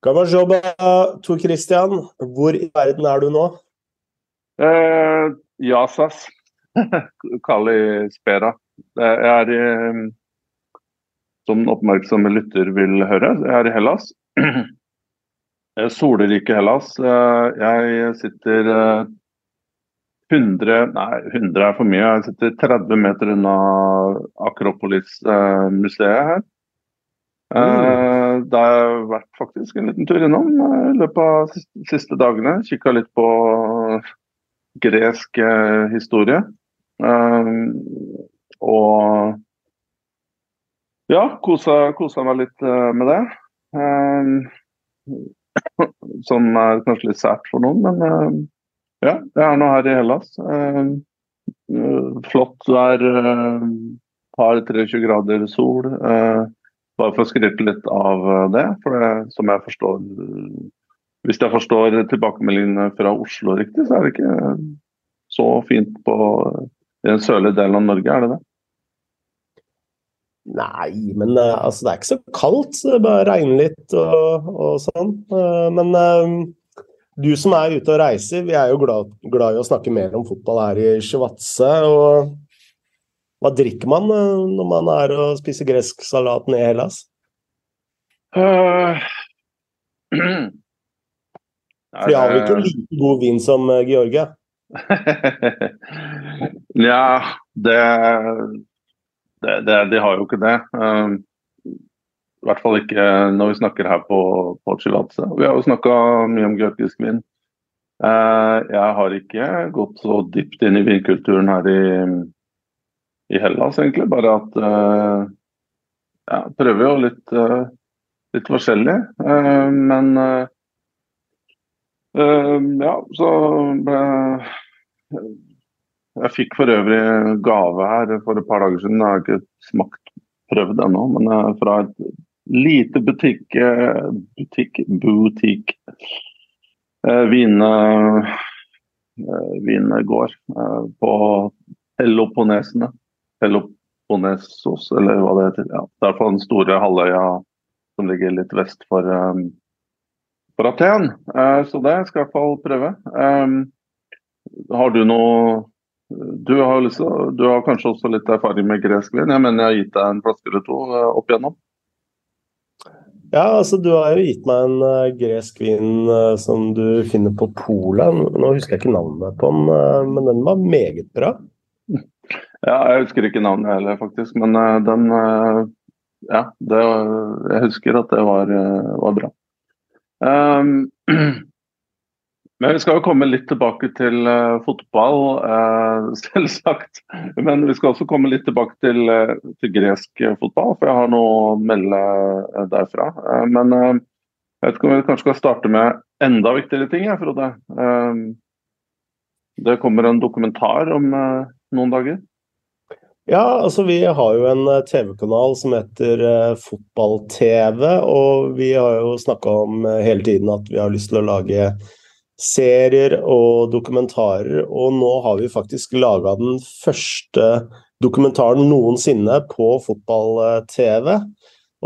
Gawajoba, Tor Christian, hvor i verden er du nå? Eh, Jasas. Kali Spera. Jeg er i Som oppmerksomme lytter vil høre, jeg er i Hellas. Solrike Hellas. Eh, jeg sitter 100 eh, Nei, 100 er for mye. Jeg sitter 30 meter unna Akropolis-museet her. Mm. Det har jeg vært faktisk en liten tur innom eh, i løpet av de siste dagene. Kikka litt på gresk eh, historie. Og ja, kosa, kosa meg litt med det. Som er kanskje litt sært for noen, men ja, jeg er nå her i Hellas. Flott vær, par 23 grader sol. Bare for å skryte litt av eh, det, for det, som jeg forstår Hvis jeg forstår tilbakemeldingene fra Oslo riktig, så er det ikke så fint på i den sørlige delen av Norge, er det det? Nei, men eh, altså, det er ikke så kaldt. Det bare regner litt og, og sånn. Eh, men du som er ute og reiser, vi er jo glad, glad i å snakke mer om fotball her i Sjivatse. Og hva drikker man eh, når man er og spiser gresk salat i Hellas? Uh, For de har vel ikke like god vin som uh, Georgia? Nja, det, det, det, De har jo ikke det. Um, I hvert fall ikke når vi snakker her på, på Chilatse. Vi har jo snakka mye om georgisk vin. Uh, jeg har ikke gått så dypt inn i vinkulturen her i i Hellas, egentlig. Bare at uh, ja, prøver jo litt, uh, litt forskjellig. Uh, men ja, så ble Jeg fikk for øvrig gave her for et par dager siden. Jeg har ikke smakt prøvd ennå, men fra et lite butikk butikk, butikk vin, vinegård på Peloponnesene. Peloponnesos, eller hva det heter. Ja, det er på den store halvøya som ligger litt vest for, um, for Aten. Uh, så det skal jeg i hvert fall prøve. Um, har du noe du har, liksom, du har, kanskje også litt erfaring med gresk vin? Jeg mener jeg har gitt deg en flaske eller to uh, opp igjennom? Ja, altså du har jo gitt meg en uh, gresk vin uh, som du finner på Polet. Nå husker jeg ikke navnet på den, uh, men den var meget bra. Ja, jeg husker ikke navnet heller, faktisk. Men uh, den uh, Ja, det, jeg husker at det var, var bra. Um, men vi skal jo komme litt tilbake til fotball, selvsagt. Men vi skal også komme litt tilbake til, til, gresk fotball, for jeg har noe å melde derfra. men jeg vet ikke om vi kanskje skal starte med enda viktigere ting, jeg, Frode. det kommer en dokumentar om noen dager. Ja, altså vi har jo en eh, TV-kanal som heter uh, Fotball-TV, og vi har jo snakka om uh, hele tiden at vi har lyst til å lage serier og dokumentarer, og nå har vi faktisk laga den første dokumentaren noensinne på fotball-TV.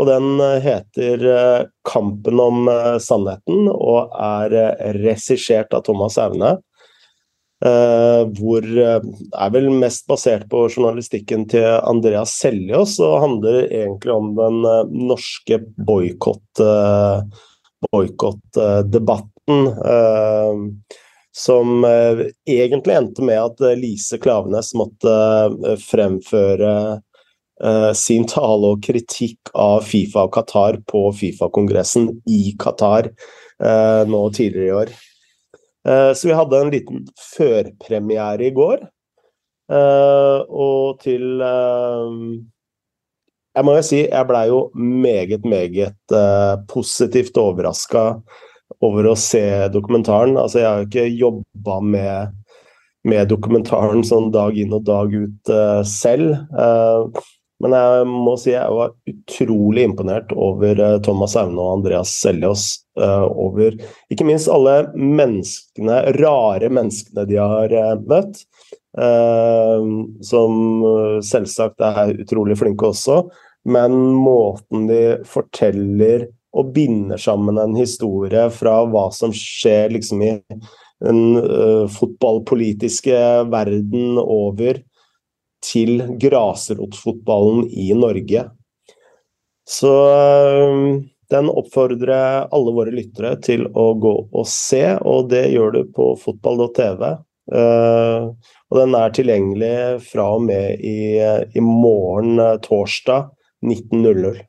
Og den heter 'Kampen om sannheten' og er regissert av Thomas Aune. Uh, hvor uh, er vel mest basert på journalistikken til Andreas Seljås og handler egentlig om den uh, norske boikottdebatten. som egentlig endte med at Lise Klavenes måtte fremføre sin tale og kritikk av Fifa og Qatar på Fifa-kongressen i Qatar nå tidligere i år. Eh, så vi hadde en liten førpremiere i går. Eh, og til eh, Jeg må jo si jeg blei jo meget, meget positivt overraska over å se dokumentaren. Altså, jeg har jo ikke jobba med, med, dokumentaren sånn dag inn og dag ut selv. Men jeg må si jeg var utrolig imponert over Thomas Aune og Andreas Seljås. Eh, over ikke minst alle menneskene, rare menneskene de har eh, møtt. Som selvsagt er utrolig flinke også. Men måten de forteller og binder sammen en historie fra hva som skjer liksom i den uh, fotballpolitiske verden over til grasrotfotballen i Norge. Så uh, den oppfordrer alle våre lyttere til å gå og se, og det gjør du på fotball.tv. Uh, og den er tilgjengelig fra og med i, i morgen, torsdag 19.00.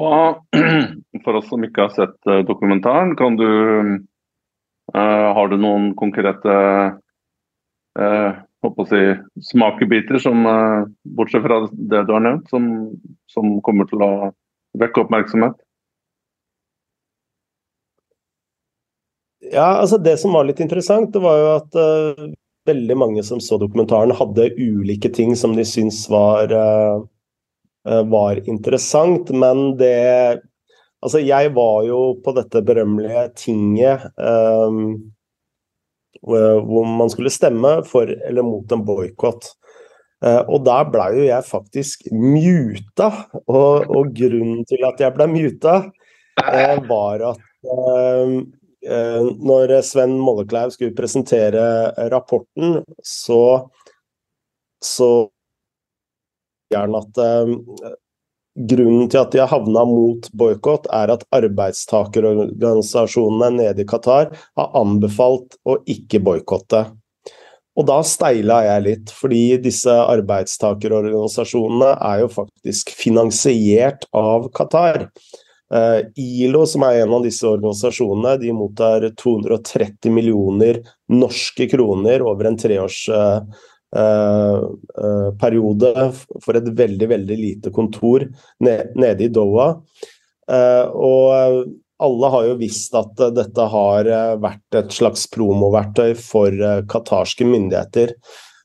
Hva, for oss som ikke har sett eh, dokumentaren, kan du Har du noen konkrete uh, si, smakebiter som, bortsett fra det du har nevnt, som, som kommer til å vekke oppmerksomhet? Ja, altså Det som var litt interessant, det var jo at uh, veldig mange som så dokumentaren, hadde ulike ting som de syntes var uh, var interessant, men det Altså, jeg var jo på dette berømmelige tinget hvor man skulle stemme for eller mot en boikott. Uh, og der blei jo jeg faktisk muta. Og, og, grunnen til at jeg blei muta, uh, var at uh, når Sven Mollekleiv skulle presentere rapporten, så, så gjerne at grunnen til at de har havna mot boikott, er at arbeidstakerorganisasjonene nede i Qatar har anbefalt å ikke boikotte. Og da steila jeg litt, fordi disse arbeidstakerorganisasjonene er jo faktisk finansiert av Qatar. Uh, ILO, som er en av disse organisasjonene, de mottar 230 millioner norske kroner over en treårsperiode uh, Eh, eh, for et veldig, veldig lite kontor nede i Doha. Eh, og alle har jo visst at dette har vært et slags promoverktøy for qatarske myndigheter.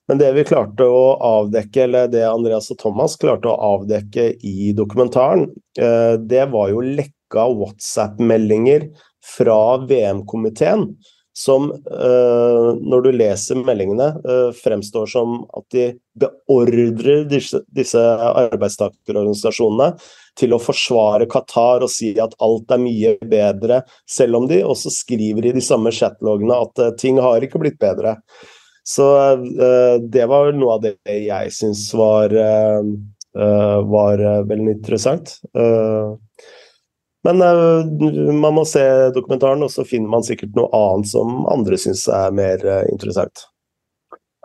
Men det vi klarte å avdekke, eller det Andreas og Thomas klarte å avdekke i dokumentaren, det var jo lekka WhatsApp-meldinger fra VM-komiteen som, når du leser meldingene, fremstår som at de beordrer disse, disse arbeidstakerorganisasjonene til å forsvare Qatar og si at alt er mye bedre, selv om de også skriver i de samme chatlogene at uh, ting har ikke blitt bedre. Så det var noe av det jeg syns var, var veldig interessant. Men man må se dokumentaren, og så finner man sikkert noe annet som andre syns er mer interessant.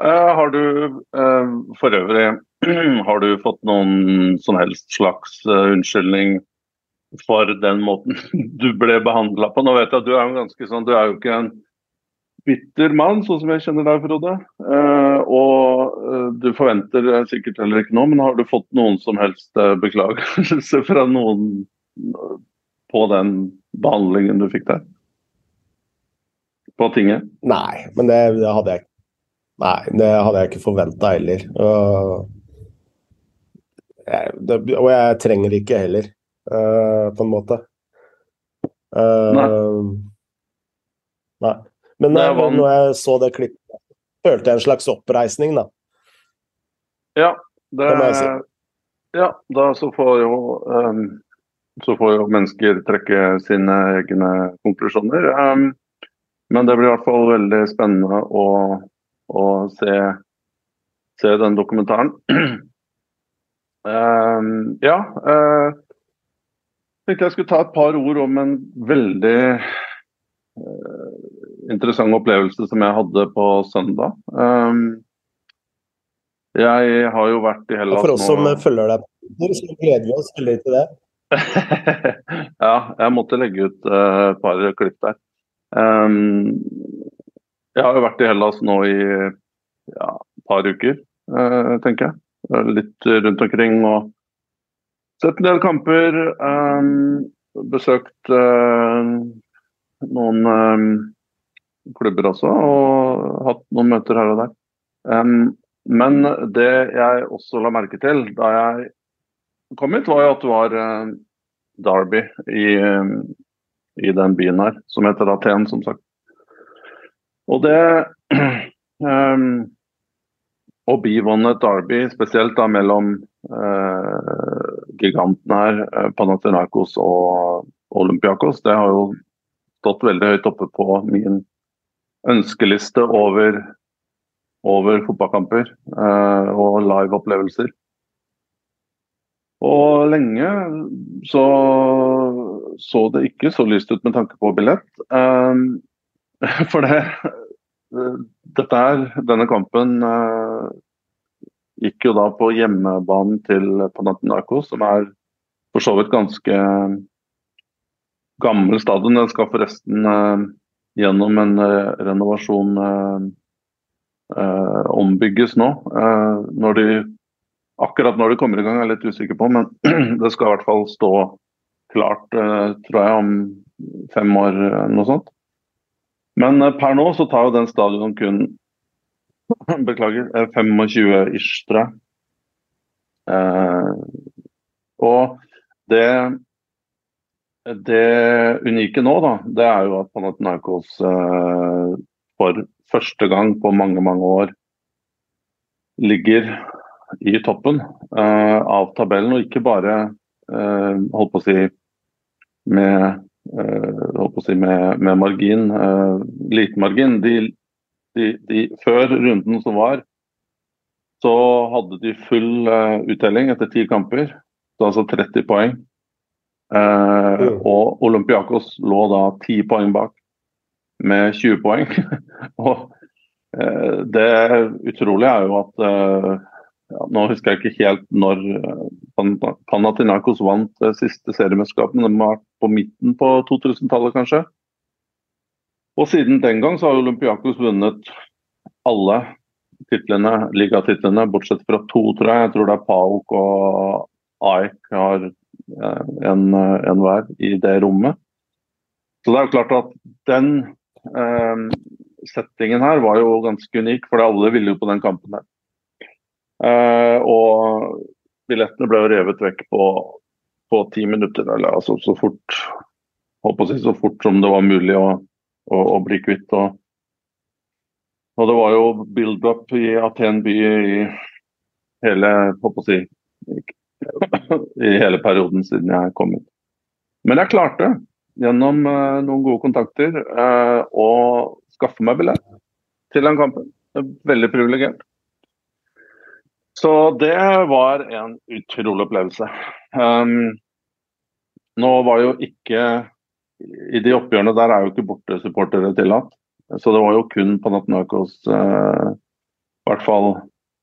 Har du for øvrig har du fått noen som helst slags unnskyldning for den måten du ble behandla på? Nå vet jeg at du er jo ganske sånn, du er jo ikke en bitter mann, sånn som jeg kjenner deg, Frode. og du forventer sikkert heller ikke noe, men har du fått noen som helst beklagelse fra noen på den behandlingen du fikk der? På tinget? Nei, men det, det hadde jeg Nei, det hadde jeg ikke forventa heller. Jeg, det, og jeg trenger det ikke heller, uh, på en måte. Uh, nei. nei. Men nei, var... når jeg så det klippet, følte jeg en slags oppreisning, da. Ja, det, det si. Ja, da så får jo um, så får jo mennesker trekke sine egne konklusjoner. Um, men det blir i hvert fall veldig spennende å, å se, se, den dokumentaren. um, ja. Uh, tenkte jeg skulle ta et par ord om en veldig uh, interessant opplevelse som jeg hadde på søndag. Um, jeg har jo vært i Hellas nå For oss som følger deg, så gleder vi oss veldig til det. ja, jeg måtte legge ut uh, par klipp der. Um, jeg har jo vært i Hellas nå i ja, et par uker, uh, tenker jeg. Litt rundt omkring og sett en del kamper. Um, besøkt uh, noen um, klubber også, og hatt noen møter her og der. Um, men det jeg også la merke til da jeg kom hit, var jo at det var uh, Derby i, i, den byen her, som heter Aten, som sagt. Og det um, Å bivåne derby, spesielt da mellom eh, gigantene her, eh, Panathinaikos og Olympiakos, det har jo stått veldig høyt oppe på min ønskeliste over, over fotballkamper eh, og live-opplevelser. Og lenge så så det ikke så lyst ut med tanke på billett. Um, for det er, denne kampen uh, gikk jo da på hjemmebanen til Panathinaikos, som er for så vidt ganske gammel stadion. Den skal forresten uh, gjennom en uh, renovasjon ombygges nå. når de Akkurat når de kommer i gang er jeg litt usikker på, men det skal i hvert fall stå klart, eh, tror jeg, om fem år eller noe sånt. Men eh, per nå så tar jo den stadion kun Beklager, 25 eh, ish, tror jeg. og det det unike nå, da, det er jo at Panathinaikos for første gang på mange, mange år ligger i toppen eh, av tabellen, og ikke bare eh, holdt på å si med, å si med, med margin, liten margin. De, de, de, før runden som var, så hadde de full uttelling etter ti kamper, så altså 30 poeng. Og Olympiakos lå da ti poeng bak med 20 poeng. og det utrolige er jo at ja, Nå husker jeg ikke helt når Panathinaikos vant det siste seriemesterskapet, men det var på midten på 2000-tallet kanskje. Og siden den gang så har Olympiakos vunnet alle titlene, ligatitlene, bortsett fra to, tror jeg. Jeg tror det er Paok og AEK har uh, en, en, hver i det rommet. Så det er jo klart at den eh, settingen her var jo ganske unik, for alle ville jo på den kampen her. Uh, og billettene ble revet vekk på, på ti minutter, eller altså så fort si så fort som det var mulig å, å, å bli kvitt. Og, og, det var jo build-up i Aten by i hele håper jeg, i hele perioden siden jeg kom hit. Men jeg klarte, gjennom uh, noen gode kontakter, uh, å skaffe meg billett til den kampen. Veldig privilegert. Så det var en utrolig opplevelse. Um, nå var jo ikke I de oppgjørene der er jo ikke bortesupportere tillatt. Så det var jo kun Panathinaikos, uh, i hvert fall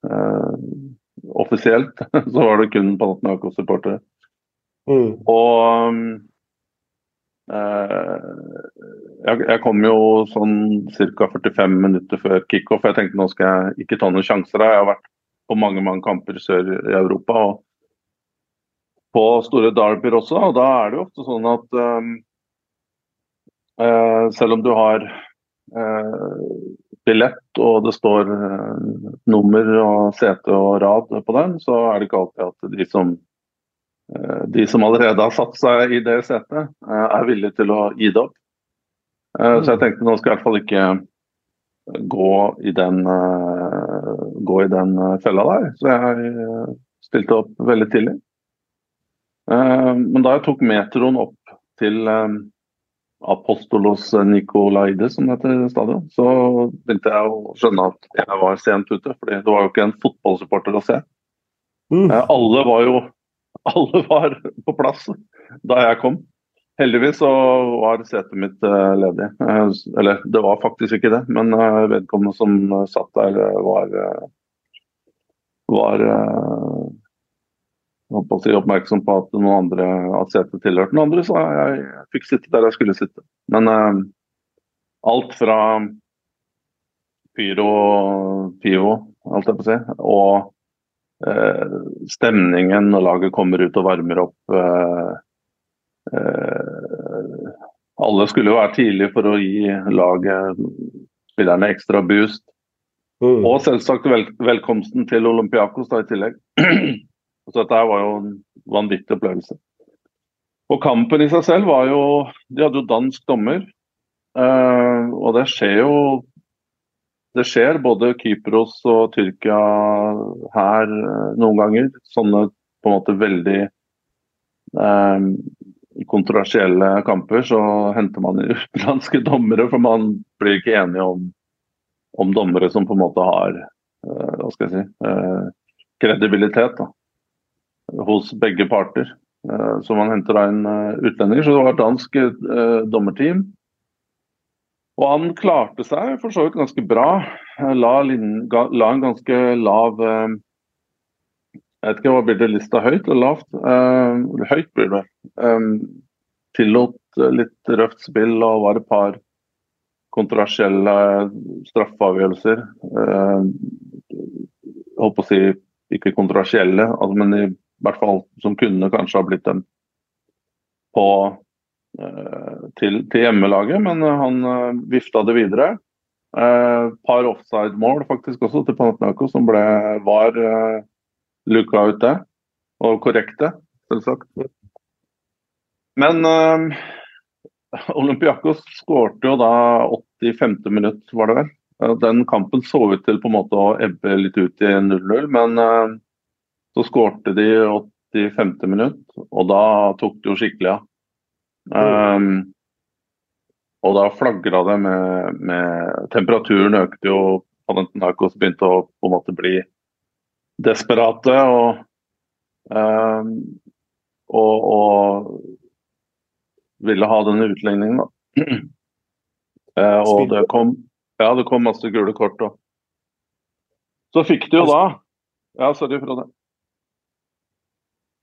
uh, offisielt, så var det kun Panathinaikos-supportere. Mm. Og um, uh, jeg, jeg, kom jo sånn ca. 45 minutter før kickoff. Jeg tenkte nå skal jeg ikke ta noen sjanser. Jeg har vært på mange mange kamper sør i Europa. og På store derbyer også. og Da er det jo ofte sånn at um, uh, selv om du har uh, billett og det står uh, nummer og sete og rad på den, så er det ikke alltid at de som, de som allerede har satt seg i det setet, er villige til å gi det opp. Så jeg tenkte nå skal jeg i hvert fall ikke gå i den, uh, gå i den uh, fella der. Så jeg uh, stilte opp veldig tidlig. men da jeg tok metroen opp til Apostolos Nikolaide, som heter stadion, så begynte jeg å skjønne at jeg var sent ute. for det var jo ikke en fotballsupporter å se. Mm. alle var jo alle var på plass da jeg kom. Heldigvis så var setet mitt uh, ledig. Uh, eller det var faktisk ikke det, men uh, vedkommende som satt der, var var på si, oppmerksom på at noen andre at setet tilhørte noen andre, så jeg, fikk sitte der jeg skulle sitte. Men alt fra pyro og pivo, alt jeg på å si, og stemningen når laget kommer ut og varmer opp Eh, alle skulle jo være tidlig for å gi laget, spillerne, ekstra boost. Mm. Og selvsagt vel, velkomsten til Olympiakos da i tillegg. Så dette var jo en vanvittig opplevelse. Og kampen i seg selv var jo De hadde jo dansk dommer. Uh, og det skjer jo det skjer både Kypros og Tyrkia her noen ganger. Sånne på en måte veldig eh, kontroversielle kamper, så henter man utenlandske dommere. For man blir ikke enige om, om dommere som på en måte har uh, hva skal jeg si, uh, kredibilitet da, hos begge parter. Uh, så man henter da inn utlendinger. Så det var et dansk dommerteam og han klarte seg for så vidt ganske bra. La, la en ganske lav eh, Jeg vet ikke hva blir det lista høyt eller lavt? Uh, høyt blir det. Um, tillot litt røft spill og var et par kontroversielle straffeavgjørelser. Uh, holdt på å si ikke kontroversielle, altså, men i hvert fall som kunne kanskje ha blitt dem på uh, til, til, hjemmelaget, men eh, han uh, vifta det videre. Uh, par offside-mål faktisk også til Panathinaikos som ble, var uh, luka ut det. Og korrekte, selvsagt. Men uh, Olympiakos skårte jo da 85. minutt, var det vel. Den kampen så ut til på en måte å ebbe litt ut i 0-0, men så skårte de 85. minutt, og da tok det jo skikkelig av. Um, og da flagra det med, med, Temperaturen økte jo. Panathinaikos begynte å på en måte bli desperate. Og, um, og, og, ville ha denne utligningen, da. uh, og det kom, ja, det kom masse gule kort. Og. Så fikk de jo da Ja, sorry, Frode.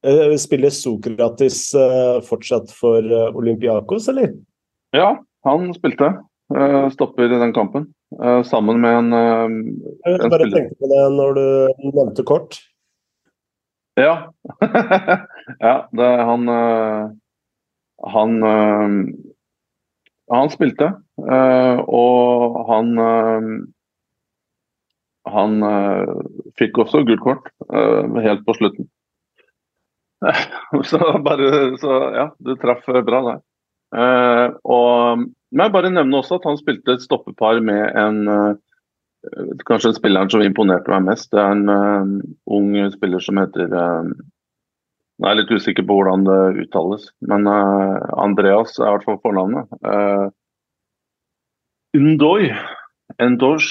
det. spiller Sokratis eh, fortsatt for eh, Olympiakos, eller? Ja, han spilte. Stopper i den kampen. Sammen med en, en Jeg bare spiller. tenkte på det når du nevnte kort. Ja. ja, det han Han Han spilte, og han Han fikk også gult kort helt på slutten. så bare Så ja, du traff bra der. Uh, og men jeg bare nevne også at han spilte et stoppepar med en uh, Kanskje en spilleren som imponerte meg mest. Det er en uh, ung spiller som heter Jeg er litt usikker på hvordan det uttales, men Andreas er i hvert fall fornavnet. Undoy. Endoj.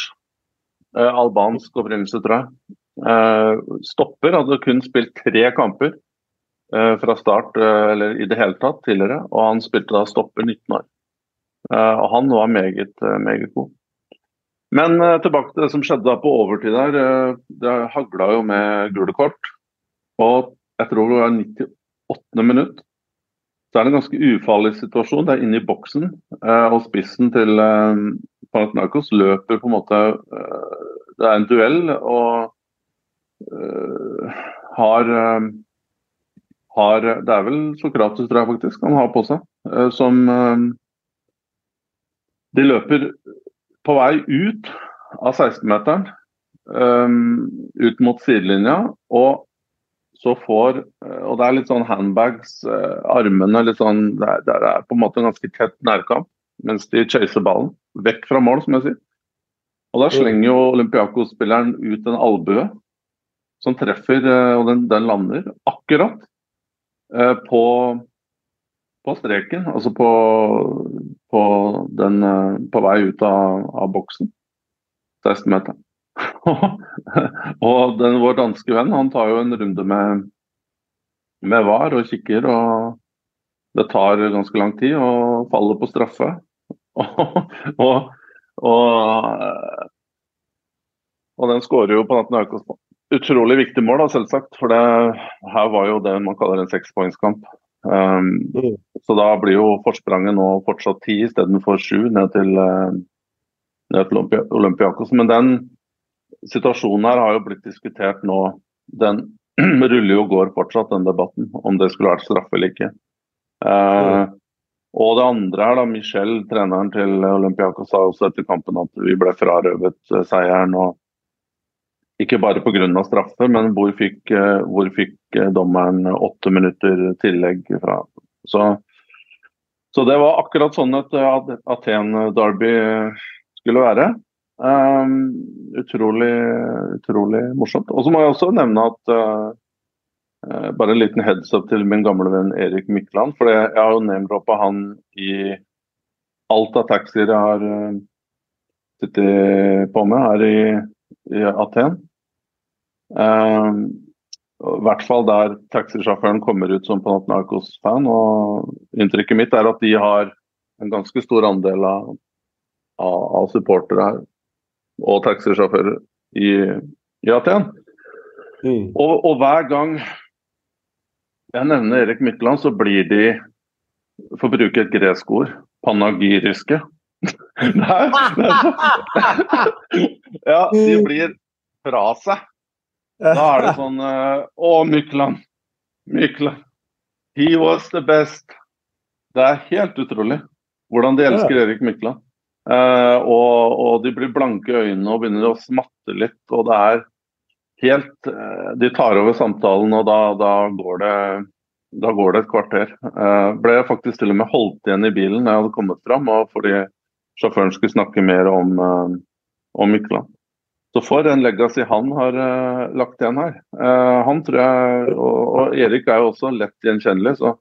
albansk opprinnelse, tror jeg. stopper, hadde kun spilt tre kamper. Eh, fra start, eh, eller i det hele tatt, tidligere. Og han spilte da stopper 19 år. Eh, og han var meget, meget god. Men tilbake til det som skjedde da på overtid der. Det hagla jo med gule kort. Og jeg tror det var 98. minutt. Så er det en ganske ufarlig situasjon. Det er inne i boksen, og spissen til Panathinaikos løper på en måte Det er en duell og har har Det er vel Sokrates, tror jeg faktisk, han har på seg. Eh, som eh, De løper på vei ut av 16-meteren, eh, ut mot sidelinja, og så får Og det er litt sånn handbags, armene litt sånn Det er, det er på en måte en ganske tett nærkamp mens de chaser ballen. Vekk fra mål, som jeg sier. Og da slenger jo Olympiakos-spilleren ut en albue som treffer, og den, den lander akkurat på, på streken, altså på, på, den, eh, på vei ut av, av boksen. 16 meter. og den, vår danske venn han tar jo en runde med, med VAR og kikker, og det tar ganske lang tid og faller på straffe. og, og, og, den skårer jo Aukos på utrolig viktig mål, da, selvsagt. For det her var jo det man kaller en sekspoengskamp. Um, mm. Så da blir jo forspranget nå fortsatt ti istedenfor sju ned til, uh, ned til Olympiakos. Men den situasjonen her har jo blitt diskutert nå. Den ruller jo og går fortsatt, den debatten, om det skulle vært straffe eller ikke. Uh, mm. Og det andre her, da, Michel, treneren til Olympiakos, sa også etter kampen at vi ble frarøvet uh, seieren. og ikke bare pga. straffe, men hvor fikk, eh, hvor fikk, eh, dommeren åtte minutter tillegg fra. Så, så, det var akkurat sånn et Aten-derby skulle være. Um, utrolig, utrolig morsomt. Og så må jeg også nevne at uh, bare en liten heads up til min gamle venn Erik Mykland. For jeg har jo name-droppa han i alt av taxier jeg har uh, sittet på med her i, i Aten. Uh, i hvert fall der taxisjåføren kommer ut som Panathinaikos-fan. og Inntrykket mitt er at de har en ganske stor andel av, av, av supportere her og taxisjåfører i, i Aten. Mm. Og, og, hver gang jeg nevner Erik Mykland, så blir de, for å bruke et gresk ord, panagyriske. Nei, ja, de blir fra seg. Da er det sånn uh, Å, Mykland. Mykland. He was the best. Det er helt utrolig hvordan de elsker Erik Mykland. Uh, og, og, de blir blanke i øynene og begynner å smatte litt. Og det er helt uh, De tar over samtalen, og da, da, går, det, da går det et kvarter. Uh, ble jeg faktisk til og med holdt igjen i bilen da jeg hadde kommet fram, og fordi sjåføren skulle snakke mer om, om Mykland. Så for en legacy han har uh, lagt igjen her. Uh, han tror jeg, og, og, Erik er jo også lett gjenkjennelig, så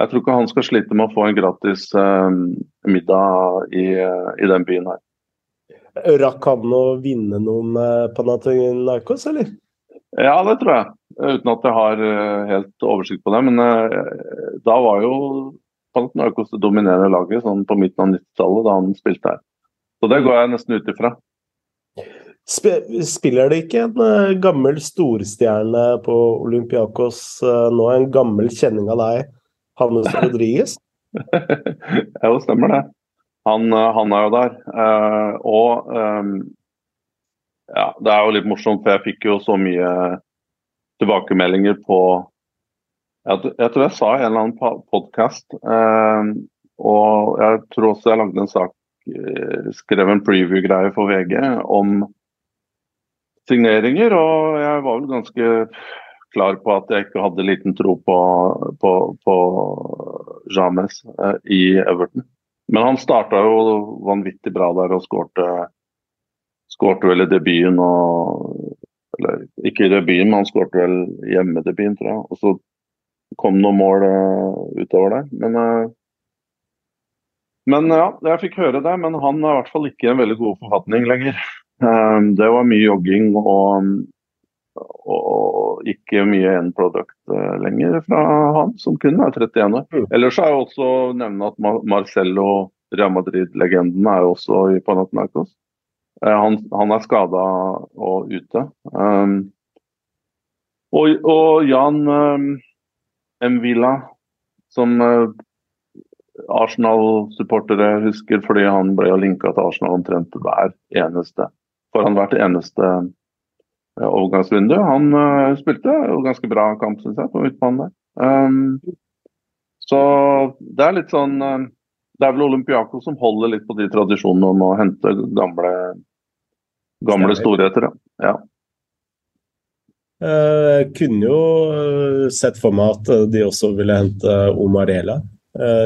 jeg tror ikke han skal slite med å få en gratis uh, middag i, i, den byen her. Rakk han å vinne noen Panathinaikos, eller? Ja, det tror jeg. Uten at jeg har helt oversikt på det. Men da var jo Panathinaikos det dominerende laget sånn på midten av 90-tallet, da han spilte her. Så det går jeg nesten ut ifra. Spiller det ikke en uh, gammel storstjerne på Olympiakos uh, nå, en gammel kjenning av deg, Hannes Rodriguez? jo, stemmer det. Han, uh, han, er jo der. og um, ja, det er jo litt morsomt, for jeg fikk jo så mye tilbakemeldinger på Jeg, tror jeg sa i en eller annen podkast, og jeg tror også jeg lagde en sak skrev en preview-greie for VG om signeringer, og jeg var vel ganske klar på at jeg ikke hadde liten tro på, på, på James eh, i Everton. Men han starta jo vanvittig bra der og skårte, skårte vel i debuten og Eller ikke i debuten, men han skårte vel hjemmedebuten, tror jeg. Og så kom noen mål uh, utover der. Men, uh, men ja, jeg fikk høre det. Men han er i hvert fall ikke i en veldig god forfatning lenger. Ehm, det var mye jogging og, og ikke mye end product eh, lenger fra han, som kun er 31 år. Mm. Ellers er jeg også nevne at Marcello, Real Madrid-legenden, er også i Panathinaikos. Eh, han, han er skada og ute. Um, og, og, Jan um, Mvila, som uh, Arsenal-supportere husker fordi han ble linka til Arsenal omtrent hver eneste foran hvert eneste eh, overgangsvindu. Han uh, spilte jo ganske bra kamp, syns jeg, på midtbanen der. Um, så det er litt sånn Det er vel Olympiaco som holder litt på de tradisjonene om å hente gamle, gamle storheter. Ja. Jeg kunne jo sett for meg at de også ville hente Omarela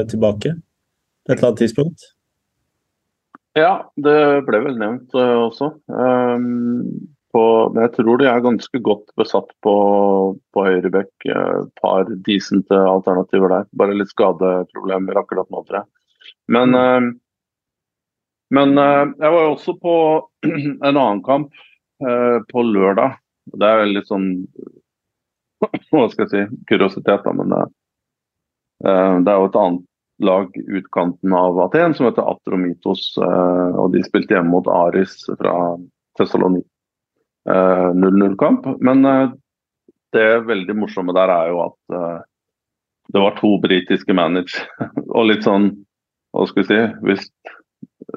tilbake på et eller annet tidspunkt. Ja, det ble vel nevnt også. Um, på, men jeg tror de er ganske godt besatt på, på høyrebekk. Et par decente alternativer der. Bare litt skadeproblemer akkurat nå, tror jeg. Men, uh, men jeg var jo også på en annen kamp på lørdag. Det er litt sånn Hva skal jeg si kuriositet, da, men det, det er jo et annet lag utkanten av Aten som heter Atromitos. Eh, og De spilte hjemme mot Aris fra Thessaloniki. 0-0-kamp. Eh, Men eh, det veldig morsomme der er jo at det var to britiske managere. og litt sånn, hva skal vi si hvis,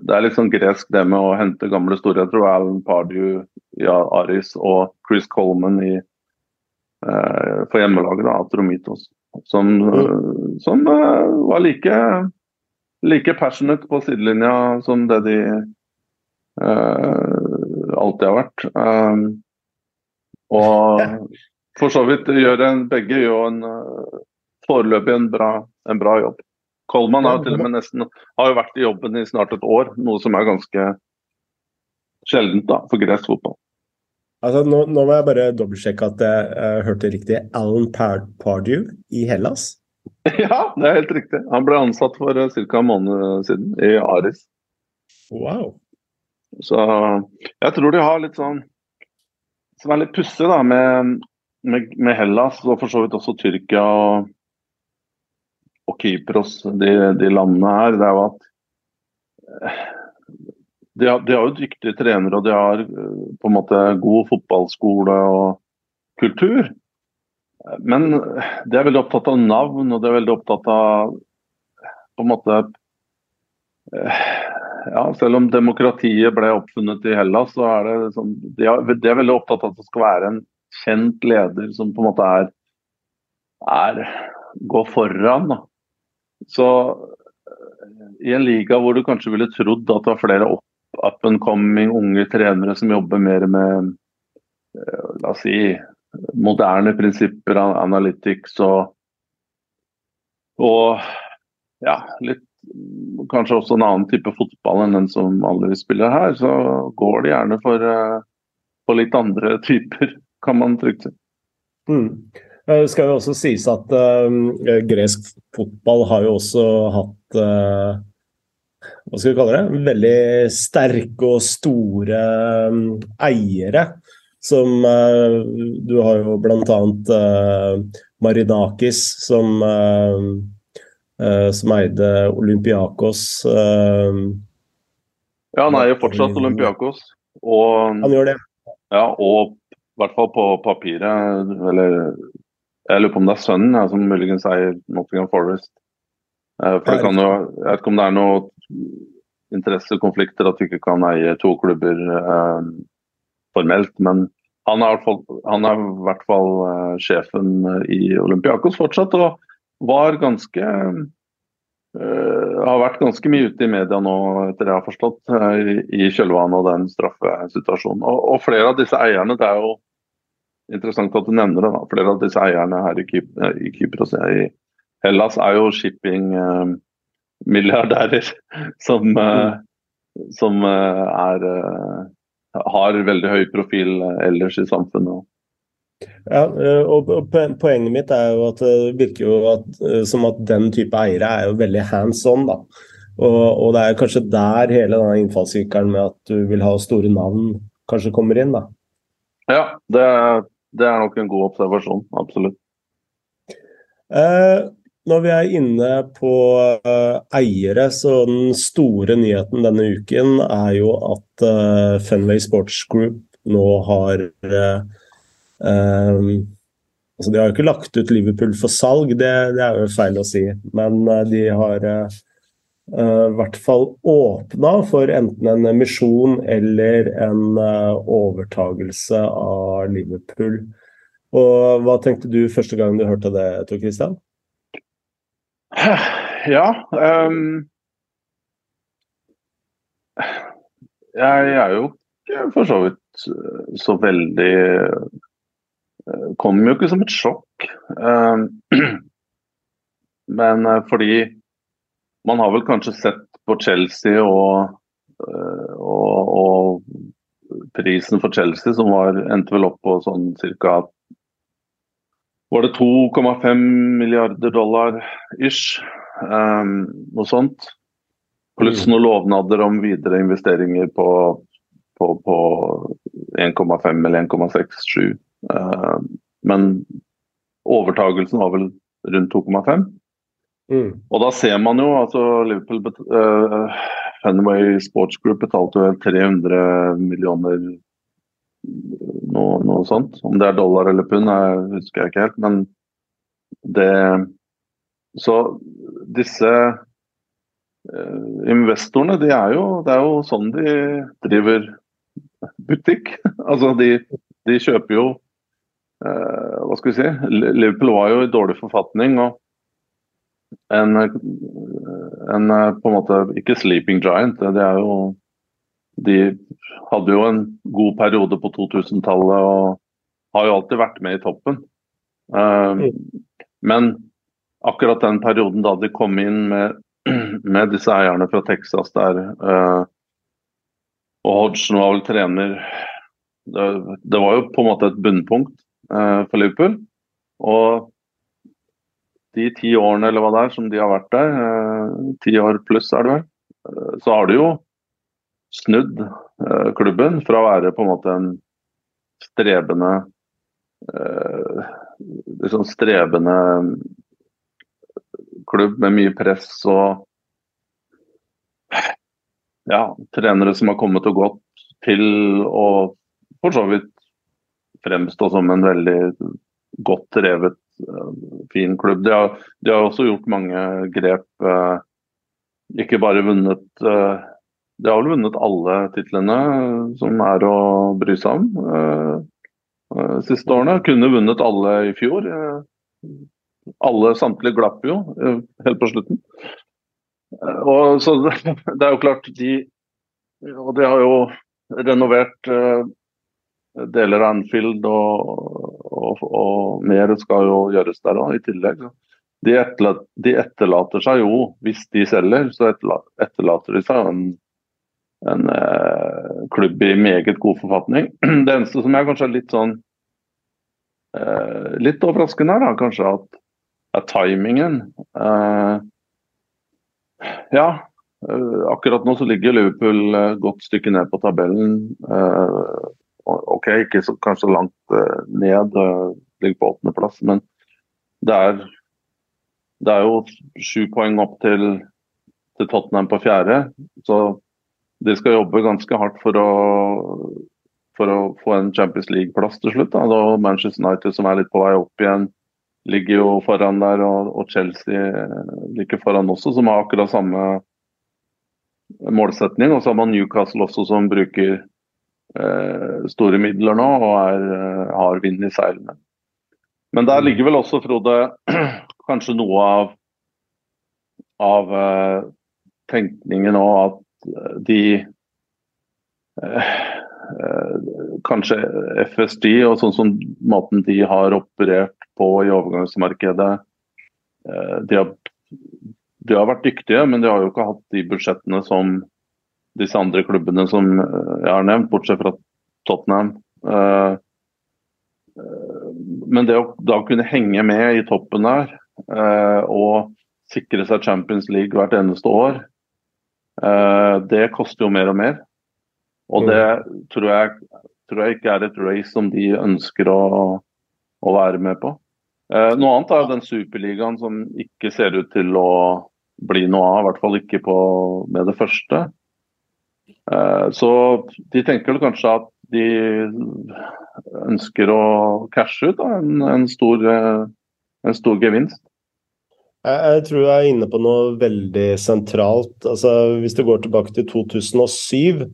Det er litt sånn gresk det med å hente gamle store. Jeg tror Alan Pardew ja, Aris og Chris Coleman i, for hjemmelaget, da, Atromitos. Som, mm. som uh, var like, like passionate på sidelinja som det de uh, alltid har vært. Um, og for så vidt gjør en, begge gjør en uh, foreløpig en bra, en bra jobb. Coleman har til og med nesten har jo vært i jobben i snart et år, noe som er ganske sjeldent da, for gresk fotball. Altså, nå, nå, må jeg bare dobbeltsjekke at jeg uh, hørte riktig. Alan Pardew i Hellas? Ja, det er helt riktig. Han ble ansatt for uh, ca. en måned siden i Aris. Wow. Så jeg tror de har litt sånn Som er litt pussig med, med, med, Hellas og for så vidt også Tyrkia og, og Kypros, de, de landene her. Det er jo at eh, de har, de har, jo dyktige trenere og de har eh, på en måte god fotballskole og kultur. Men de er veldig opptatt av navn og de er veldig opptatt av på en måte eh, ja, Selv om demokratiet ble oppfunnet i Hellas, så er det liksom, de, er, de er veldig opptatt av at det skal være en kjent leder som på en måte er, er går foran. Da. Så eh, i en liga hvor du kanskje ville trodd at det var flere up and coming unge trenere som jobber mer med eh, la oss si, moderne prinsipper, analytics og, og ja, litt kanskje også en annen type fotball enn den som vanligvis spiller her, så går det gjerne for, uh, for litt andre typer, kan man trygt si. Mm. Det eh, skal jo også sies at uh, gresk fotball har jo også hatt uh, hva skal vi kalle det, veldig sterke og store um, eiere. Som uh, Du har jo bl.a. Uh, Marinakis, som, som eide Olympiakos. Ja, han eier fortsatt Olympiakos. Og, han gjør det? Ja, og i hvert fall på papiret, eller jeg lurer på om det er sønnen ja, som muligens eier Nottingham Forest. Uh, for det kan jo, Jeg vet ikke om det er noe interessekonflikter at vi ikke kan eie to klubber eh, formelt. Men han er, han er, i hvert fall uh, sjefen i Olympiakos fortsatt, og var ganske uh, Har vært ganske mye ute i media nå, etter det jeg har forstått, uh, i, i kjølvannet av den straffesituasjonen. Og, og, flere av disse eierne, det er jo interessant at du nevner det, da, flere av disse eierne her i, Kyp i Kypros i Hellas er jo shipping milliardærer som, uh, som er har veldig høy profil ellers i samfunnet. Ja, og Poenget mitt er jo at det virker jo at, som at den type eiere er jo veldig hands on. da. Og, og, det er kanskje der hele denne innfallssykkelen med at du vil ha store navn, kanskje kommer inn. da. Ja, det, det er nok en god observasjon. Absolutt. Eh, når vi er inne på eh, eiere, så den store nyheten denne uken er jo at eh, Fenway Sports Group nå har uh, um, altså De har jo ikke lagt ut Liverpool for salg, det, det er jo feil å si. Men de har i hvert fall åpna for enten en emisjon eller en overtagelse av Liverpool. Og Hva tenkte du første gang du hørte det, Tor Christian? Ja. Um, jeg er jo ikke for så vidt eh, så veldig uh, Kom jo ikke som et sjokk. Um, men uh, fordi man har vel kanskje sett på Chelsea og, uh, og, og prisen for Chelsea, som var, endte vel opp på sånn ca var det 2,5 milliarder dollar ish. Um, noe sånt. Pluss mm. noen lovnader om videre investeringer på, på, på 1,5 eller 1,67. Uh, men overtagelsen var vel rundt 2,5. Mm. Og da ser man jo altså Liverpool uh, Fenway Sports Group betalte jo 300 millioner noe, noe, sånt. Om det er dollar eller pund, husker jeg ikke helt. Men det Så disse uh, investorene, de er jo, det er jo sånn de driver butikk. altså de, de kjøper jo uh, Hva skal vi si? Liverpool var jo i dårlig forfatning. og en, en på en måte Ikke sleeping giant, det er jo de hadde jo en god periode på 2000-tallet og har jo alltid vært med i toppen. Uh, men akkurat den perioden da de kom inn med, med disse eierne fra Texas der og Hodgson var vel trener det, det, var jo på en måte et bunnpunkt eh, for Liverpool. Og de ti årene eller hva det er som de har vært der, eh, ti år pluss er det vel, eh, så har de jo snudd eh, klubben fra å være på en måte en strebende liksom strebende klubb med mye press og ja, trenere som har kommet og gått til å for så vidt fremstå som en veldig godt drevet, fin klubb. De har, de har, også gjort mange grep. Uh, ikke bare vunnet uh, De har vel vunnet alle titlene som er å bry seg om siste årene. Kunne vunnet alle i fjor. alle samtlige glapp jo helt på slutten. Og så Det er jo klart, de Og de har jo renovert deler av Anfield og, og, og, mer skal jo gjøres der òg, i tillegg. De, etterlater, de, etterlater seg jo, hvis de selger, så etterlater de seg en, en eh, klubb i meget god forfatning. Det eneste som er kanskje litt sånn eh, Litt overraskende her, da, kanskje at er timingen. Eh, ja, eh, akkurat nå så ligger Liverpool eh, godt stykke ned på tabellen. Eh, OK, ikke så, kanskje langt uh, ned, uh, ligger på åttendeplass, men det er, det er jo sju poeng opp til, til, Tottenham på fjerde. Så de skal jobbe ganske hardt for å, for å få en Champions League-plass til slutt. Da. da. Manchester United, som er litt på vei opp igjen, ligger jo foran der, og, og Chelsea ligger foran også, som har akkurat samme målsetning. Og så har man Newcastle også, som bruker Eh, store midler nå og er, eh, har vind i seilene. Men der ligger vel også, Frode, kanskje noe av, av uh, tenkningen nå at de Kanskje FSG og sånn som måten de har operert på i overgangsmarkedet de har, de har vært dyktige, men de har jo ikke hatt de budsjettene som disse andre klubbene som eh, jeg har nevnt, bortsett fra Tottenham. Eh, eh, men det å da kunne henge med i toppen der og sikre seg Champions League hvert eneste år, det koster jo mer og mer. Og det tror jeg, tror jeg ikke er et race som de ønsker å, å være med på. Noe annet er den superligaen som ikke ser ut til å bli noe av, i hvert fall ikke på, med det første. Eh, så de tenker kanskje at de ønsker å cashe ut en, en, stor, eh, en, stor, gevinst. Jeg, tror jeg er inne på noe veldig sentralt. Altså, hvis du går tilbake til 2007,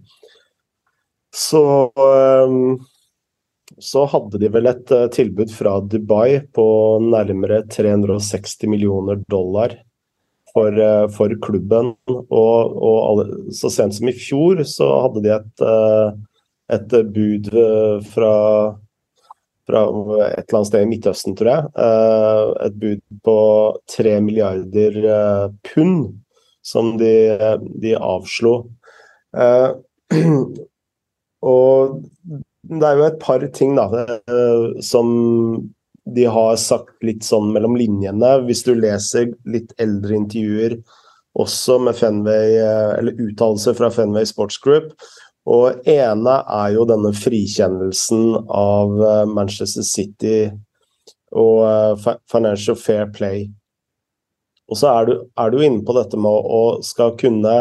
så um, så hadde de vel et tilbud fra Dubai på nærmere 360 millioner dollar for, eh, for klubben. Og, og alle, så sent som i fjor så hadde de et, eh, et bud eh, fra, fra et eller annet sted i Midtøsten, tror jeg. Et bud på tre milliarder pund som de, de avslo. Og det er jo et par ting da, som de har sagt litt sånn mellom linjene. Hvis du leser litt eldre intervjuer også med Fenway, eh, eller uttalelser fra Fenway Sports Group. Og ene er jo denne frikjennelsen av eh, Manchester City og eh, Financial Fair Play. Og så er du, er du inne på dette med å skal kunne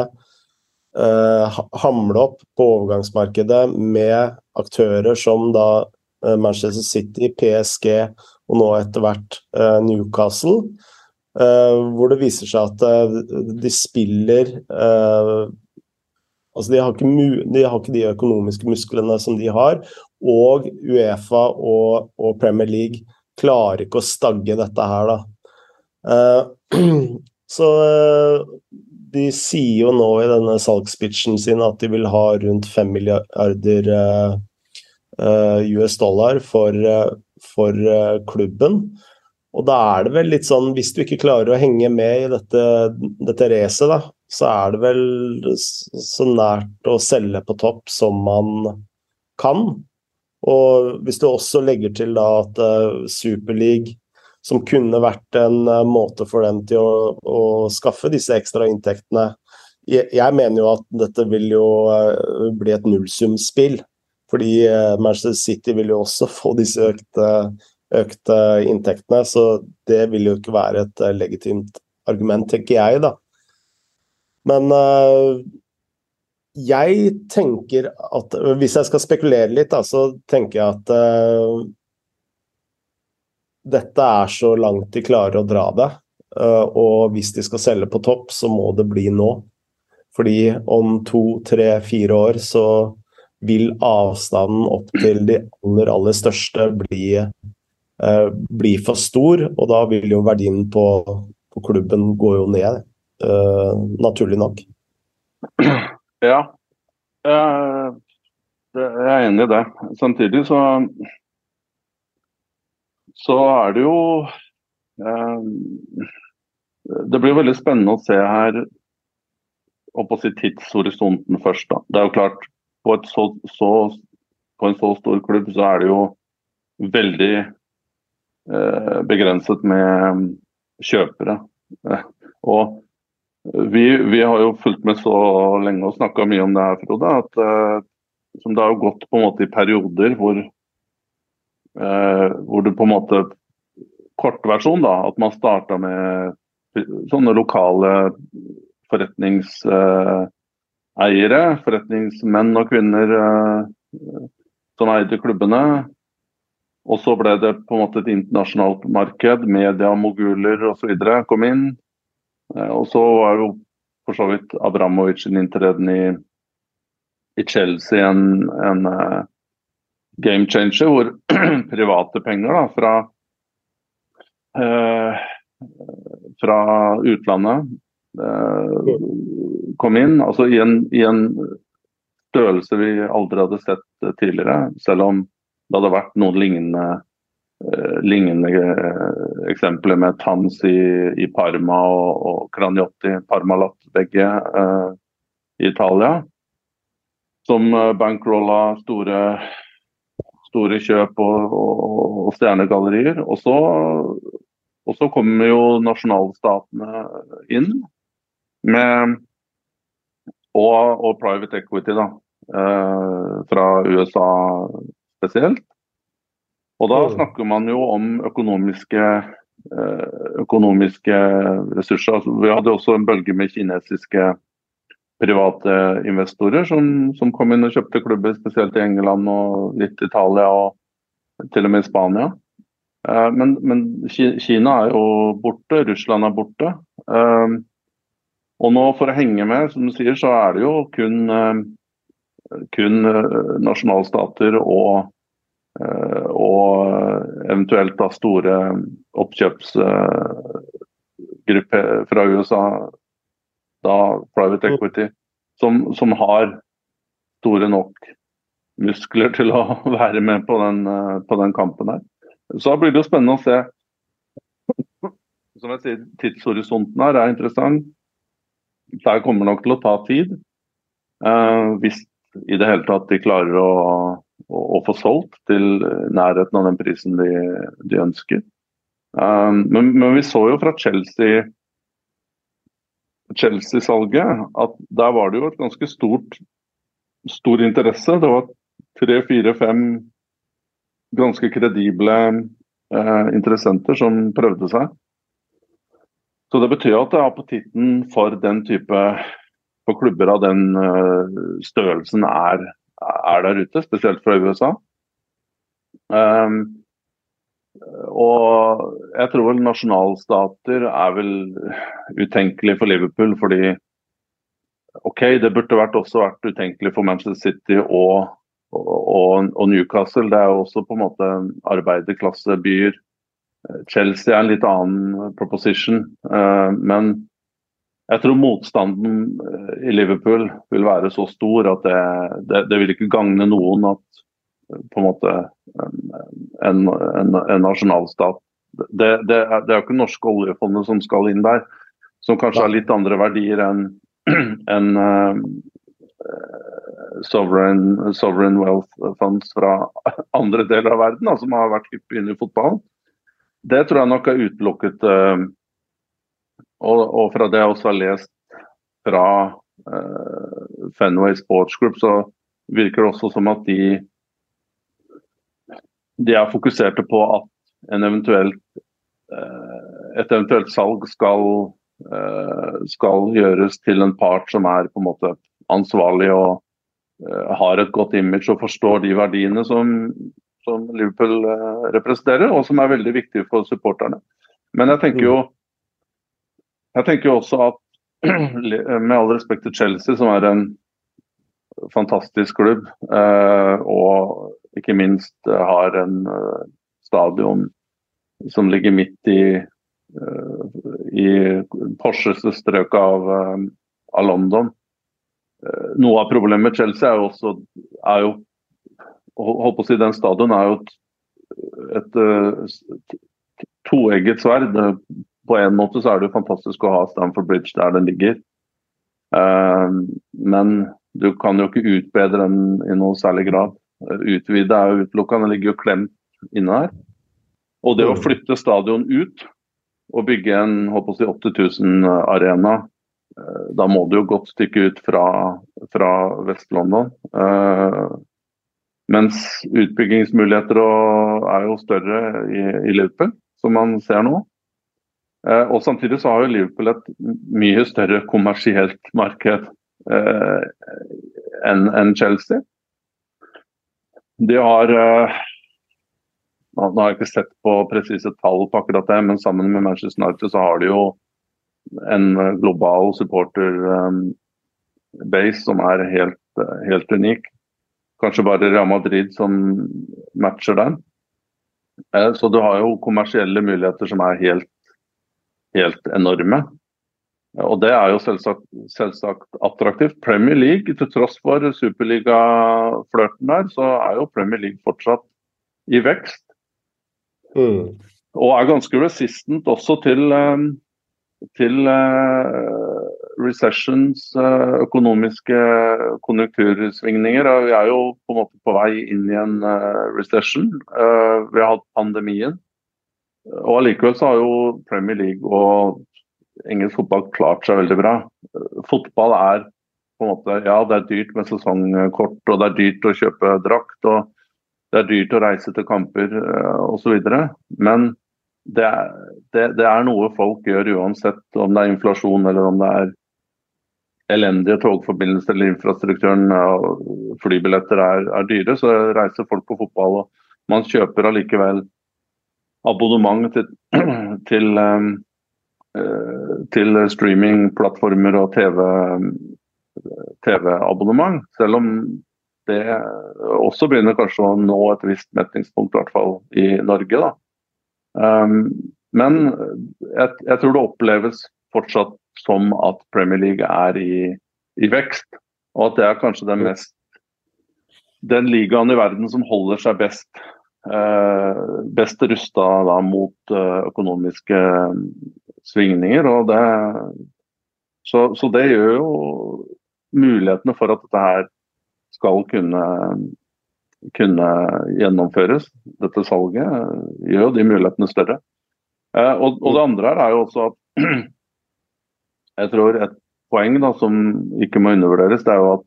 uh, hamle opp på overgangsmarkedet med aktører som da Manchester City, PSG og nå etter hvert eh, Newcastle. Eh, hvor det viser seg at eh, de spiller Altså, de har, de har, ikke, de økonomiske musklene som de har. Og Uefa og, og Premier League klarer ikke å stagge dette her, da. så de sier jo nå i denne salgspitchen sin at de vil ha rundt 5 milliarder US dollar for, for eh, klubben. Og da er det vel litt sånn, hvis du ikke klarer å henge med i dette, dette racet, da, så er det vel så nært å selge på topp som man kan. Og hvis du også legger til da at Superleague, som kunne vært en måte for dem til å, å skaffe disse ekstra inntektene jeg, mener jo at dette vil jo bli et nullsumspill. Fordi Manchester City vil jo også få disse økte, økte inntektene. Så det vil jo ikke være et legitimt argument, tenker jeg, da. Men uh, jeg tenker at Hvis jeg skal spekulere litt, da, så tenker jeg at uh, dette er så langt de klarer å dra det. Uh, og hvis de skal selge på topp, så må det bli nå. Fordi om to, tre, fire år så vil avstanden opp til de aller, aller største bli, eh, bli for stor. Og da vil jo verdien på, på klubben gå jo ned. eh, naturlig nok. Ja, uh, jeg er enig i det. Samtidig så så er det jo uh, Det blir veldig spennende å se her og på si tidshorisonten først. da. Det er jo klart, på, så, så, på en så stor klubb så er det jo veldig begrenset med kjøpere. Og vi, vi, har jo fulgt med så lenge og snakka mye om det her, Frode. at eh, som Det har gått på en måte i perioder hvor, eh, hvor det på en måte Kortversjon, da. At man starta med sånne lokale forretningseiere. Uh, forretningsmenn og -kvinner som eide klubbene. Og så ble det på en måte et internasjonalt marked. Media, moguler osv. kom inn. Eh, og så var jo for så vidt Abramovic sin inntreden i, i, Chelsea en, en uh, game changer, hvor private penger da, fra, uh, fra utlandet kom inn. Altså i en, i en størrelse vi aldri hadde sett tidligere, selv om det hadde vært noen lignende Eh, lignende eh, eksempler med Tans i, i Parma og, og Craniotti, Parmalat begge eh, i Italia. Som bankrolla store, store kjøp og, og, og stjernegallerier. Og så, og så kommer jo nasjonalstatene inn med og, og private equity, da. Uh, fra USA spesielt. Og da mm. snakker man jo om økonomiske, eh, økonomiske ressurser. Altså, vi hadde også en bølge med kinesiske private investorer som, som, kom inn og kjøpte klubber, spesielt i England og litt Italia og til og med Spania. Eh, men, men Kina er jo borte, Russland er borte. Eh, og nå for å henge med, som du sier, så er det jo kun, kun nasjonalstater og Eh, og eventuelt da store oppkjøpsgrupper fra USA, da private mm. equity, som, som, har store nok muskler til å være med på den, eh, på den kampen her. Så da blir det jo spennende å se. Som jeg sier, tidshorisonten her er interessant. Det kommer nok til å ta tid. Uh, hvis i det hele tatt de klarer å å, få solgt til nærheten av den prisen de, de ønsker. Um, men, men, vi så jo fra Chelsea Chelsea-salget at der var det jo et ganske stort stor interesse. Det var tre, fire, fem ganske kredible uh, interessenter som prøvde seg. Så det betyr at appetitten for den type for klubber av den uh, størrelsen er er der ute, spesielt fra USA. Um, og jeg tror vel nasjonalstater er vel utenkelig for Liverpool, fordi OK, det burde vært også vært utenkelig for Manchester City og, og, og Newcastle. Det er jo også på en måte arbeiderklassebyer. Chelsea er en litt annen proposition. Uh, men jeg tror motstanden eh, i Liverpool vil være så stor at det, det, det vil ikke gagne noen at eh, på en måte en, en, en nasjonalstat det, det, er, jo ikke norske oljefondet som skal inn der, som kanskje har litt andre verdier enn en, sovereign, sovereign, wealth funds fra andre deler av verden, da, som har vært hyppig inne i fotballen. Det tror jeg nok er utelukket. Uh, og, fra det jeg også har lest fra uh, Fenway Sports Group, så virker det også som at de de er fokuserte på at eventuelt, et eventuelt salg skal Eh, skal gjøres til en part som er på en måte ansvarlig og eh, har et godt image og forstår de verdiene som, som Liverpool eh, representerer, og som er veldig viktig for supporterne. Men jeg tenker jo, jeg tenker jo også at med all respekt til Chelsea, som er en fantastisk klubb, og ikke minst har en stadion som ligger midt i i Porsches strøk av, eh, av, London. Eh, noe av problemet med Chelsea er jo også er jo, holdt på å si, Den stadion er jo et, et, et toegget sverd. På en måte så er det jo fantastisk å ha Stamford Bridge der den ligger. Uh, men du kan jo ikke utbedre den i noe særlig grad. Utvide er jo utelukka, den ligger jo klemt inne her. Og det å mm. flytte stadion ut og bygge en si, 8000-arena, eh, da må du jo godt stykke ut fra, fra Vest-London. Uh, mens utbyggingsmuligheter er jo større i, Liverpool, som man ser nå. Uh, og Samtidig så har jo Liverpool et mye større kommersielt marked uh, enn en Chelsea. De har nå har jeg ikke sett på presise tall på akkurat det, men sammen med Manchester United så har de jo en global supporterbase som er helt, helt, unik. Kanskje bare Real Madrid som matcher den. Eh, så du har jo kommersielle muligheter som er helt, helt enorme. Og det er jo selvsagt, selvsagt, attraktivt. Premier League, til tross for superligaflørten der, så er jo Premier League fortsatt i vekst. Mm. Og er ganske resistant også til, um, til uh, recessions, uh, økonomiske konjunktursvingninger. Vi er jo på en måte på vei inn i en uh, recession. Vi har hatt pandemien. Og allikevel så har jo Premier League og engelsk fotball klart seg veldig bra. Fotball er på en måte, ja det er dyrt med sesongkort og det er dyrt å kjøpe drakt. og det er dyrt å reise til kamper osv. Men det er, det, det er, noe folk gjør uansett om det er inflasjon eller om det er elendige togforbindelser eller infrastrukturen og flybilletter er, er, dyre, så reiser folk på fotball. og Man kjøper allikevel abonnement til, til, um, til streamingplattformer og TV-abonnement. TV selv om det også begynner kanskje å nå et visst metningspunkt, i hvert fall i Norge. da. Um, men jeg, jeg, tror det oppleves fortsatt som at Premier League er i, i vekst. Og at det er kanskje den mest den ligaen i verden som holder seg best eh, best rusta da, mot eh, økonomiske svingninger. og det så, så, det gjør jo mulighetene for at dette her skal kunne, kunne gjennomføres, dette salget, gjør jo de mulighetene større. Eh, og, og, det andre her er jo også at jeg tror et poeng da, som ikke må undervurderes, det er jo at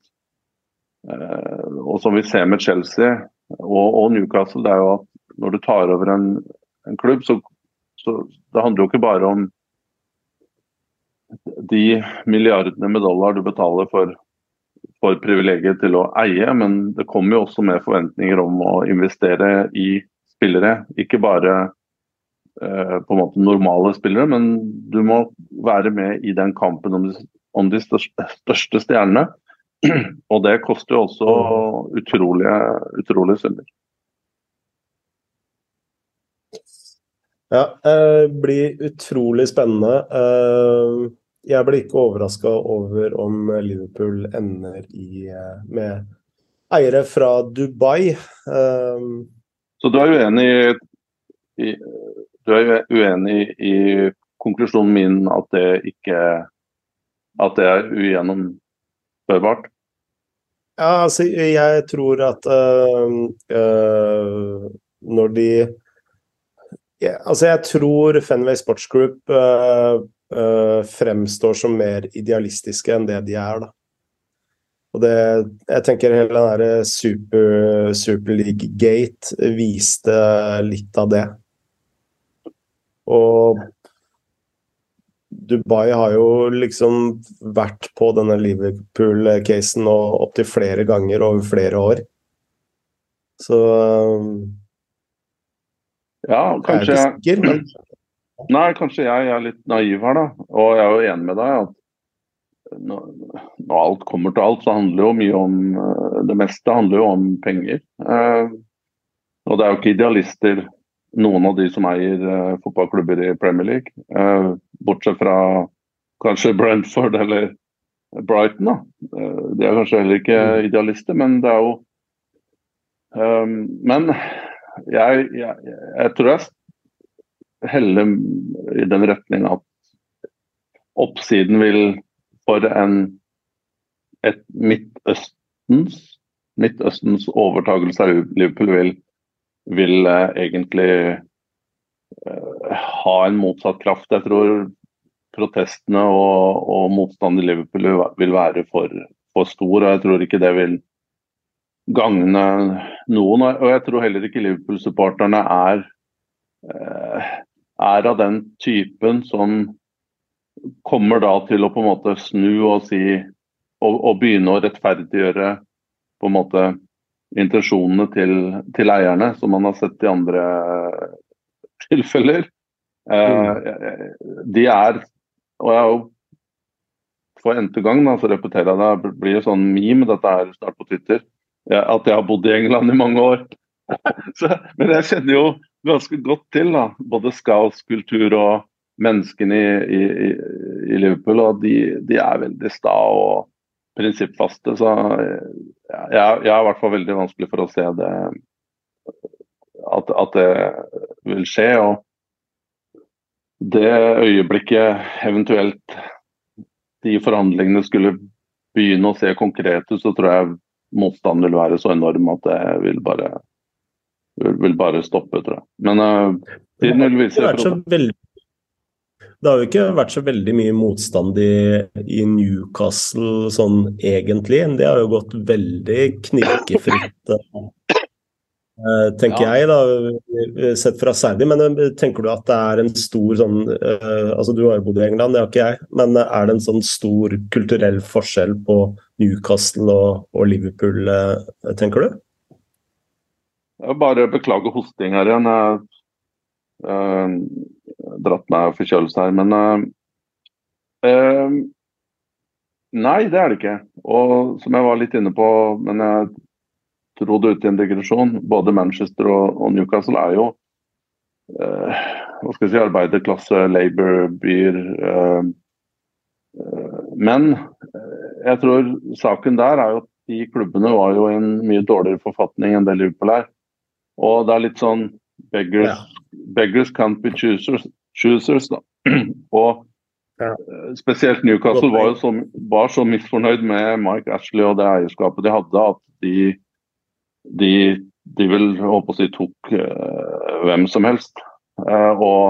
eh, og som vi ser med Chelsea og, og, Newcastle, det er jo at når du tar over en, en klubb, så, så det handler jo ikke bare om de milliardene med dollar du betaler for for privilegiet til å eie, men det kommer jo også med forventninger om å investere i spillere. Ikke bare på en måte normale spillere, men du må være med i den kampen om de, om de største, største, stjernene. Og det koster jo også utrolige, utrolige summer. Ja, det eh, blir utrolig spennende. Eh, jeg blir ikke overraska over om Liverpool ender i, eh, med eiere fra Dubai. Så du er uenig i, du er uenig i konklusjonen min at det ikke at det er ugjennomførbart? Ja, altså, jeg tror at øh, øh, når de ja, Altså, jeg tror Fenway Sports Group øh, fremstår som mer idealistiske enn det de er, da. Og det, jeg tenker hele den der Super, Super League Gate viste litt av det. Og Dubai har jo liksom vært på denne Liverpool-casen opptil flere ganger over flere år. Så Ja, kanskje jeg sikker, men... Nei, kanskje jeg er litt naiv her, da. Og jeg er jo enig med deg at når, når alt kommer til alt, så handler jo mye om Det meste handler jo om penger. Eh, og det er jo ikke idealister noen av de som eier uh, fotballklubber i Premier League. Uh, bortsett fra kanskje Brentford eller Brighton. Da. Uh, de er kanskje heller ikke mm. idealister, men det er jo Men jeg, jeg, jeg, tror jeg heller i den retning at oppsiden vil for en et Midtøstens Midtøstens overtagelse av Liverpool vil vil egentlig eh, ha en motsatt kraft. Jeg tror protestene og, og motstanden i Liverpool vil være for, for stor. og Jeg tror ikke det vil gagne noen. Og jeg tror heller ikke Liverpool-supporterne er, eh, er av den typen som kommer da til å på en måte snu og si og, og begynne å rettferdiggjøre på en måte intensjonene til, til, eierne, som man har sett i andre tilfeller. Eh, de er Og jeg er jo for n-te gang, da, så repeterer jeg det, det blir jo sånn meme, dette er snart på Twitter, at jeg har bodd i England i mange år. så, men jeg kjenner jo ganske godt til da, både Scouse-kultur og menneskene i, i, i, Liverpool. og de, de er veldig sta og prinsippfaste. Så jeg, jeg er i hvert fall veldig vanskelig for å se det at, at det vil skje. Og det øyeblikket eventuelt de forhandlingene skulle begynne å se konkrete, så tror jeg motstanden vil være så enorm at det vil bare, vil, vil bare stoppe, tror jeg. Men uh, tiden vil vise. Det har jo ikke vært så veldig mye motstand i, i Newcastle sånn egentlig. Det har jo gått veldig knirkefritt, uh, tenker ja. jeg, da, sett fra Saudi. Men uh, tenker du at det er en stor sånn uh, Altså, du har jo bodd i England, det har ikke jeg. Men er det en sånn stor kulturell forskjell på Newcastle og, og Liverpool, tenker du? Jeg bare beklager hosting her igjen. Jeg dratt meg forkjølelse her. Men uh, uh, Nei, det er det ikke. Og som jeg var litt inne på, men jeg trodde ut i en digresjon, både Manchester og, og Newcastle er jo uh, hva skal jeg si, arbeiderklasse, Labour-byer. men jeg tror saken der er jo at de klubbene var jo i en mye dårligere forfatning enn det Liverpool er. Og det er litt sånn beggars. Beggars can't be choosers. choosers da. Og. Eh, spesielt Newcastle var jo så, var så, misfornøyd med Mike Ashley og det eierskapet de hadde, at de, de, de vil håpe å si tok uh, hvem som helst. Uh, og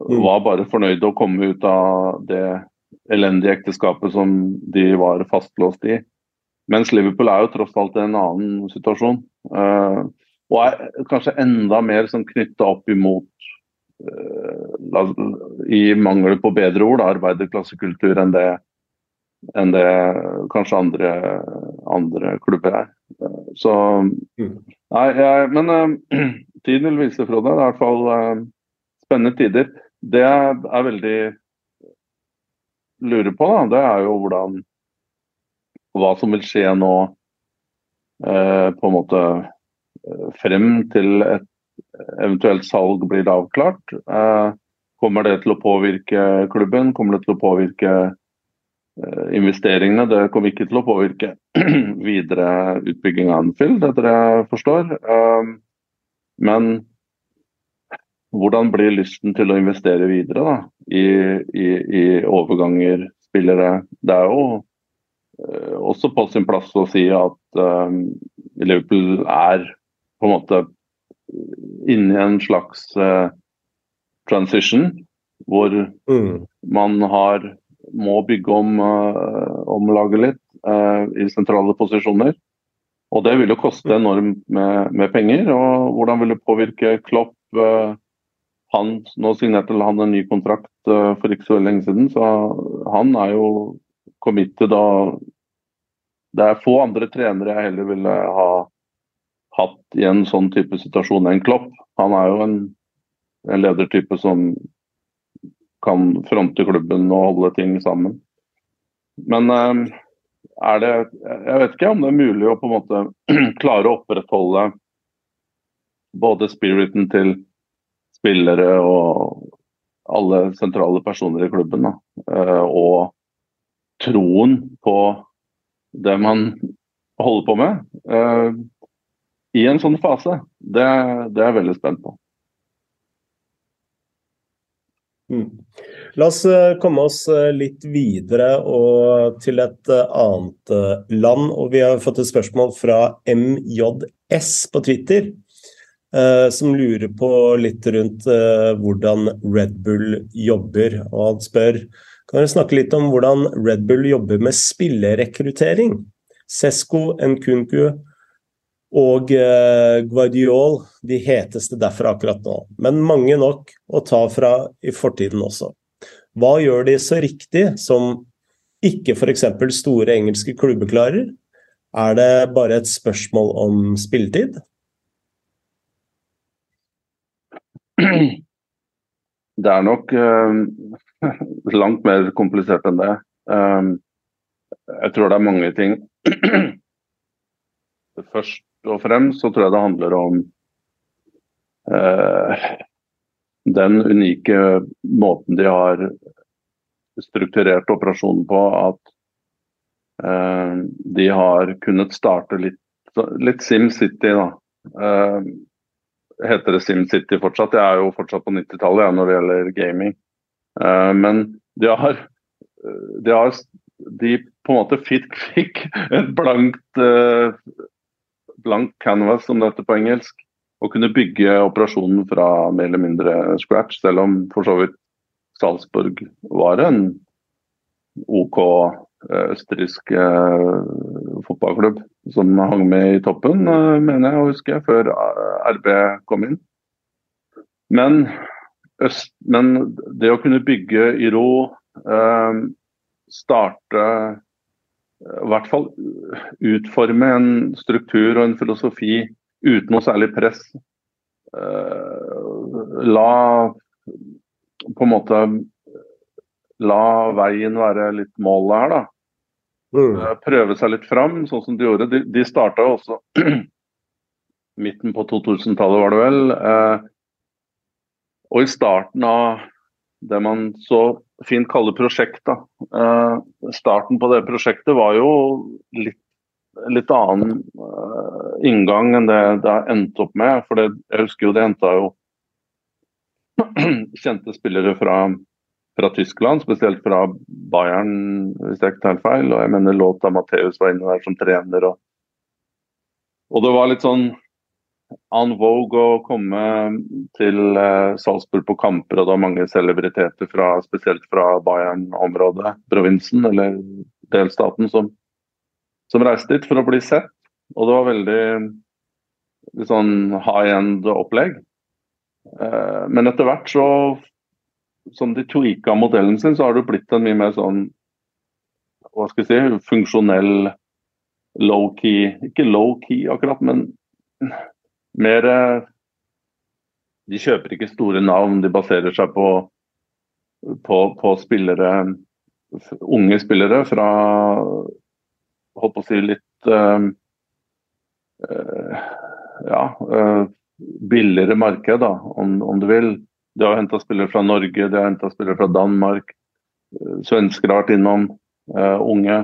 mm. var bare fornøyde å komme ut av det elendige ekteskapet som de var fastlåst i. Mens Liverpool er jo tross alt i en annen situasjon. Uh, og er kanskje enda mer sånn knytta opp imot i mangel på bedre ord, arbeiderklassekultur enn det, enn det kanskje andre, andre klubber er. Så mm. Nei, jeg, men uh, tiden vil vise, Frode. Det er i hvert fall uh, spennende tider. Det jeg er veldig lurer på, da, det er jo hvordan Hva som vil skje nå uh, på en måte frem til et eventuelt salg blir avklart. Eh, kommer det til å påvirke klubben? Kommer det til å påvirke eh, investeringene? Det kommer ikke til å påvirke videre utbygging av Anfield, etter det jeg forstår. Eh, men hvordan blir lysten til å investere videre da, i, i, i overganger, spillere. Det er jo også på sin plass å si at Liverpool er på en måte inne i en slags uh, transition, hvor mm. man har må bygge om, om laget litt i sentrale posisjoner. Og det vil jo koste enormt med, med, penger. Og hvordan vil det påvirke Klopp? han, nå signerte han en ny kontrakt uh, for ikke så lenge siden, så han er jo committed og Det er få andre trenere jeg heller ville ha hatt i en sånn type situasjon enn Klopp. Han er jo en, en ledertype som kan fronte klubben og holde ting sammen. Men uh, er det Jeg vet ikke om det er mulig å på en måte klare å opprettholde både spiriten til spillere og alle sentrale personer i klubben. Da. Eh, og troen på det man holder på med eh, i en sånn fase, det, det er jeg veldig spent på. Mm. La oss eh, komme oss litt videre og til et annet land. og Vi har fått et spørsmål fra MJS på Twitter. Som lurer på litt rundt hvordan Red Bull jobber. Og han spør kan dere snakke litt om hvordan Red Bull jobber med spillerekruttering. Sesko, Nkunku og eh, Guardiol de heteste derfor akkurat nå. Men mange nok å ta fra i fortiden også. Hva gjør de så riktig som ikke f.eks. store engelske klubber klarer? Er det bare et spørsmål om spilletid? Det er nok uh, langt mer komplisert enn det. Um, jeg tror det er mange ting. Først og fremst så tror jeg det handler om eh, den unike måten de har strukturert operasjonen på. At eh, de har kunnet starte litt, litt SimCity, da. Eh, heter det SimCity fortsatt. Jeg er jo fortsatt på 90-tallet ja, når det gjelder gaming. Uh, men de har, de har de på en måte fikk, fikk et blankt, uh, blankt canvas, som det heter på engelsk, og kunne bygge operasjonen fra mer eller mindre scratch, selv om for så vidt Salzburg var en OK eh, østerriksk fotballklubb som hang med i toppen, eh, mener jeg å huske, før eh, RB kom inn. Men, øst, men det å kunne bygge i ro, eh, starte I hvert fall utforme en struktur og en filosofi uten noe særlig press. La på en måte La veien være litt målet her, da. Mm. Eh, prøve seg litt fram, sånn som de gjorde. De, de starta også midten på 2000-tallet, var det vel. Eh, og i starten av det man så fint kaller prosjekt. Eh, starten på det prosjektet var jo litt, litt annen eh, inngang enn det det har endt opp med. For det, jeg husker jo det henta jo kjente spillere fra fra Tyskland, spesielt fra Bayern, hvis jeg ikke tar feil. Og jeg mener låta Matheus var inne der som trener. Og, og det var litt sånn en vogue å komme til uh, Salzburg på kamper, og det var mange celebriteter fra, spesielt fra Bayern-området, provinsen eller delstaten, som, som, reiste dit for å bli sett. Og det var veldig sånn high end opplegg. Uh, men etter hvert så som de tweaka modellen sin, så har det blitt en mye mer sånn hva skal jeg si, funksjonell low-key Ikke low-key akkurat, men mer De kjøper ikke store navn, de baserer seg på, på, på spillere Unge spillere fra Holdt på å si litt uh, Ja, uh, billigere marked, da, om, om du vil. De har henta spillere fra Norge, de har henta spillere fra Danmark. Eh, svensker har vært innom, unge.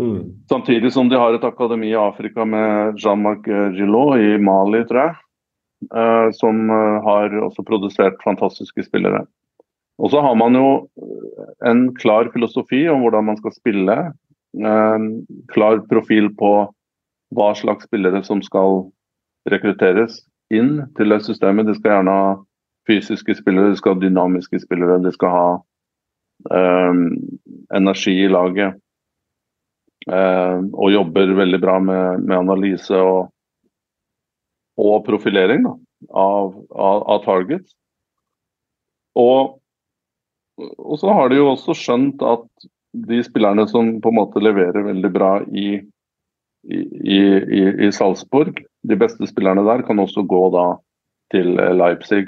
Mm. Samtidig som de har et akademi i Afrika med Jean-Marc Gillot i Mali, tror jeg. Uh, som uh, har også produsert fantastiske spillere. Og så har man jo en klar filosofi om hvordan man skal spille. En klar profil på hva slags spillere som skal rekrutteres inn til det systemet. De skal gjerne ha fysiske spillere, de skal ha dynamiske spillere, de skal ha um, energi i laget. Uh, og jobber veldig bra med, med analyse og, og profilering da, av, av, av, targets. Og, og, så har de jo også skjønt at de spillerne som på en måte leverer veldig bra i, i, i, i Salzburg, de beste spillerne der, kan også gå da til Leipzig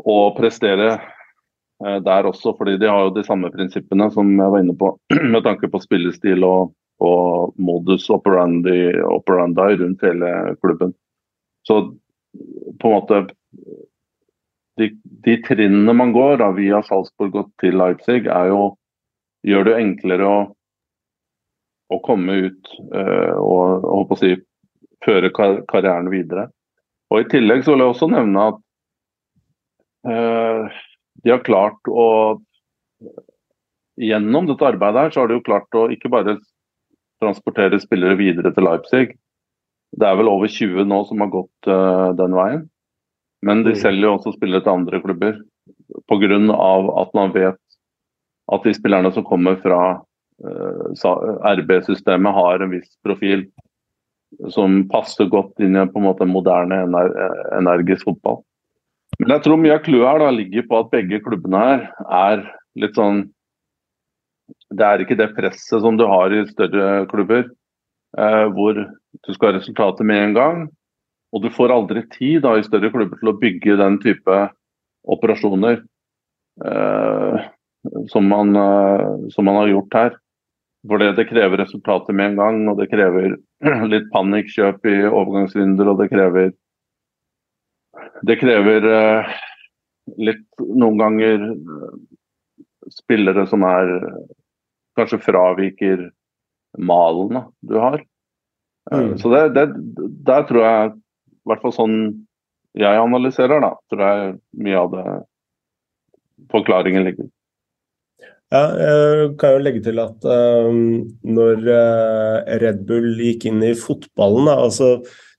og prestere der også, fordi de har jo de samme prinsippene som jeg var inne på med tanke på spillestil og, og modus operandi, operandi rundt hele klubben. Så på en måte De, de trinnene man går da, via Salzburg og til Leipzig, er jo gjør det enklere å, å komme ut øh, og, og si, føre kar karrieren videre. Og I tillegg så vil jeg også nevne at øh, de har klart å Gjennom dette arbeidet her, så har de jo klart å ikke bare transportere spillere videre til Leipzig. Det er vel over 20 nå som har gått uh, den veien. Men de mm. selger jo også spillere til andre klubber pga. at man vet at de spillerne som kommer fra uh, RB-systemet, har en viss profil som passer godt inn i en på en måte moderne, ener energisk fotball. Men jeg tror mye av clouet her da, ligger på at begge klubbene her er litt sånn Det er ikke det presset som du har i større klubber, eh, hvor du skal ha resultater med en gang. Og du får aldri tid da, i større klubber til å bygge den type operasjoner eh, som, man, eh, som, man, har gjort her. For det, krever resultater med en gang, og det krever litt panikkjøp i overgangsvinduer, og det krever det krever eh, litt noen ganger eh, spillere som er Kanskje fraviker malen du har. Eh, mm. Så det, det, der tror jeg, i hvert fall sånn jeg analyserer, da, tror jeg mye av det forklaringen ligger. Ja, jeg kan jo legge til at um, når Red Bull gikk inn i fotballen, da, altså